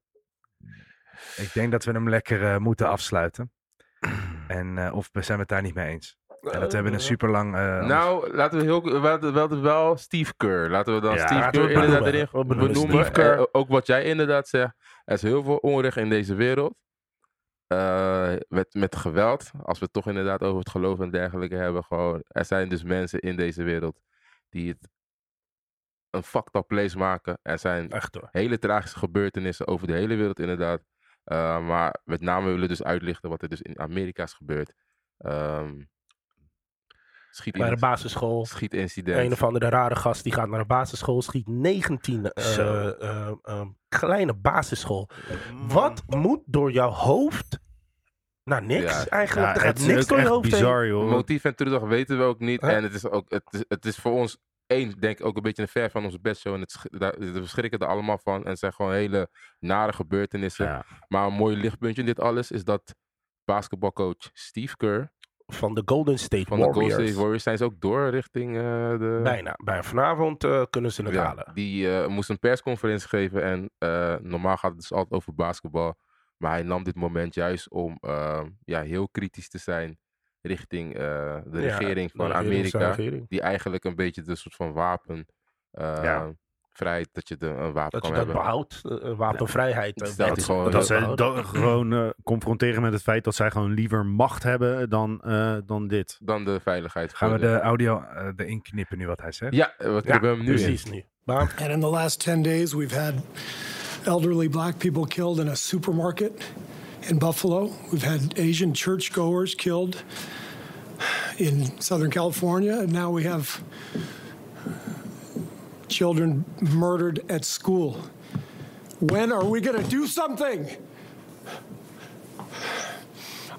Ik denk dat we hem lekker eh, moeten afsluiten. En, eh, of zijn we het daar niet mee eens? En dat we hebben een super lang. Nou, laten we heel, we wel, wel Steve Kerr. Laten we dan Ja, Steve laten we Kerr inderdaad benoemen. erin We benoemen benoemen. Steve Kerr. Eh, ook wat jij inderdaad zegt. Er is heel veel onrecht in deze wereld. Eh, met, met geweld. Als we het toch inderdaad over het geloof en dergelijke hebben. Gewoon, er zijn dus mensen in deze wereld die het een fucked up place maken. Er zijn hele tragische gebeurtenissen over de hele wereld inderdaad. Uh, maar met name willen we dus uitlichten wat er dus in Amerika is gebeurd. Um, schiet Bij de basisschool. Schietincident. Een of andere rare gast die gaat naar de basisschool. Schiet 19 uh, uh, uh, kleine basisschool. Wat moet door jouw hoofd... Nou, niks Ja. eigenlijk. Ja, er gaat niks door je hoofd heen. bizar, joh. Motief en terugdag weten we ook niet. Huh? En het is, ook, het, is, het is voor ons één, denk ik, ook een beetje een ver van onze bedshow. En het, daar, we schrikken er allemaal van. En het zijn gewoon hele nare gebeurtenissen. Ja. Maar een mooi lichtpuntje in dit alles is dat basketbalcoach Steve Kerr Van de Golden State van de Warriors. Golden State Warriors zijn ze ook door richting uh, de... Bijna. Bij vanavond uh, kunnen ze het Ja, halen. die uh, moest een persconferentie geven en normaal gaat het dus altijd over basketbal. Maar hij nam dit moment juist om uh, ja, heel kritisch te zijn richting de Ja, regering de van regering, Amerika. regering. Die eigenlijk een beetje de soort van wapen Ja. Vrijheid dat je de, een wapen Dat kan je dat hebben. behoudt. uh, wapenvrijheid. Dat uh, hij gewoon- dat Dat dat ze dat gewoon eh, confronteren met het feit dat zij gewoon liever macht hebben dan, eh, dan dit. Dan de veiligheid. gaan we de audio uh, erin knippen nu wat hij zegt? Ja, wat Ja, hebben we hem nu in. precies nu. Bam. And in the last 10 days, we've had elderly black people killed in a supermarket in Buffalo. We've had Asian churchgoers killed in Southern California. And now we have children murdered at school. When are we going to do something?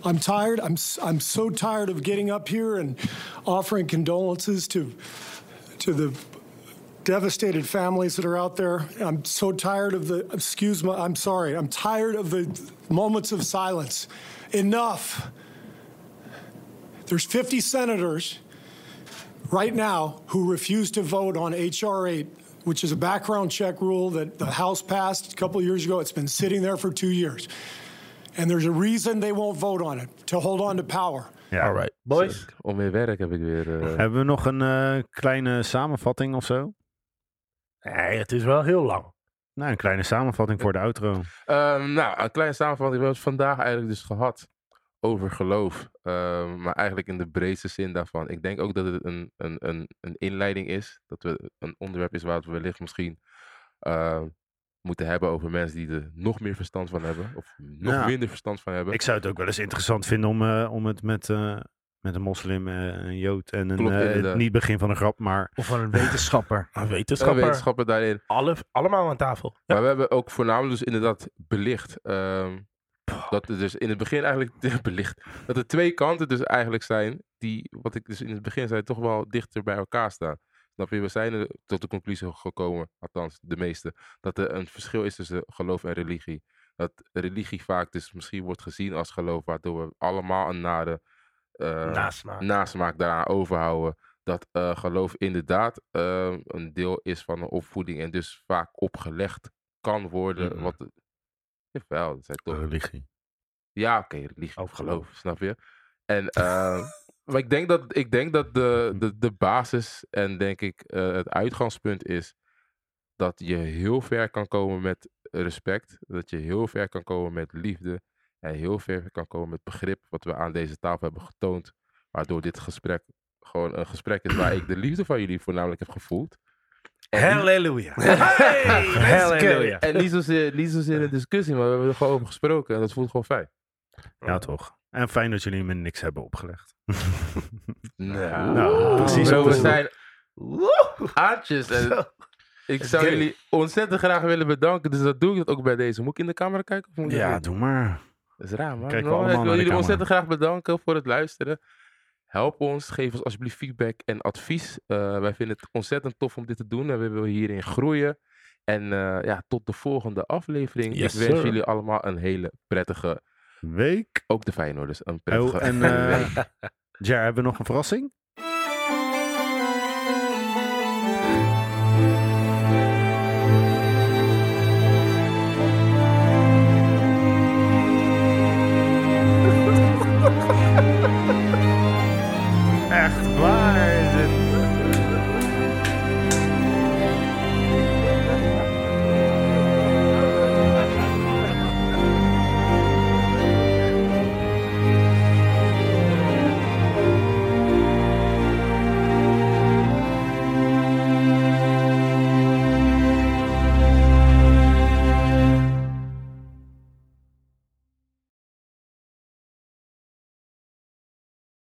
I'm tired. I'm, I'm so tired of getting up here and offering condolences to, to the devastated families that are out there. I'm so tired of the, excuse me, I'm sorry, I'm tired of the moments of silence. Enough. There's 50 senators right now who refuse to vote on H.R. 8, which is a background check rule that the House passed a couple of years ago. It's been sitting there for two years. And there's a reason they won't vote on it to hold on to power. Ja. All right. Boys. Om weer werk heb ik weer... eh, Hebben we nog een eh, kleine samenvatting of zo? Nee, het is wel heel lang. Nou, een kleine samenvatting voor de outro. Ehm, nou, een kleine samenvatting. We hebben het vandaag eigenlijk dus gehad over geloof. Ehm, maar eigenlijk in de breedste zin daarvan. Ik denk ook dat het een, een, een, een inleiding is. Dat we een onderwerp is waar we wellicht misschien ehm, moeten hebben over mensen die er nog meer verstand van hebben. Of nog Ja. minder verstand van hebben. Ik zou het ook wel eens interessant vinden om, eh, om het met, eh, met een moslim, eh, een jood en een, Klopt, eh, niet begin van een grap, maar Of van een wetenschapper? Een Een wetenschapper. wetenschapper daarin. Alle, allemaal aan tafel. Ja. Maar we hebben ook voornamelijk dus inderdaad belicht. ehm, dat er dus in het begin eigenlijk belicht. Dat er twee kanten dus eigenlijk zijn. Die, wat ik dus in het begin zei, toch wel dichter bij elkaar staan. Snap je? We zijn er tot de conclusie gekomen, althans de meeste, dat er een verschil is tussen geloof en religie. Dat religie vaak dus misschien wordt gezien als geloof, waardoor we allemaal een nare eh, Nasmaak. nasmaak daaraan overhouden. Dat eh, geloof inderdaad eh, een deel is van een opvoeding en dus vaak opgelegd kan worden. Wat, jawel, dat zijn toch... Religie. Ja, oké, religie Of of geloof, snap je? En eh, maar ik denk dat, ik denk dat de, de, de basis en denk ik eh, het uitgangspunt is dat je heel ver kan komen met respect. Dat je heel ver kan komen met liefde. En heel ver kan komen met begrip, wat we aan deze tafel hebben getoond. Waardoor dit gesprek gewoon een gesprek is waar ik de liefde van jullie voornamelijk heb gevoeld. Halleluja. Halleluja. En niet zozeer, niet zozeer een discussie, maar we hebben er gewoon over gesproken. En dat voelt gewoon fijn. Ja, toch. En fijn dat jullie me niks hebben opgelegd. Nou, Nou, precies Bro, we de- zijn aardjes. En ik zou jullie ontzettend graag willen bedanken. Dus dat doe ik dat ook bij deze. Moet ik in de camera kijken? Of moet ik Ja, doen? doe maar. Dat is raar, man. Allemaal ik wil jullie camera. ontzettend graag bedanken voor het luisteren. Help ons, geef ons alsjeblieft feedback en advies. Eh, wij vinden het ontzettend tof om dit te doen en we willen hierin groeien. En eh, ja, tot de volgende aflevering. Yes, ik wens sir. jullie allemaal een hele prettige, Week. ook de Feyenoorders, een prettige Oh, en week. eh Jer, hebben we nog een verrassing?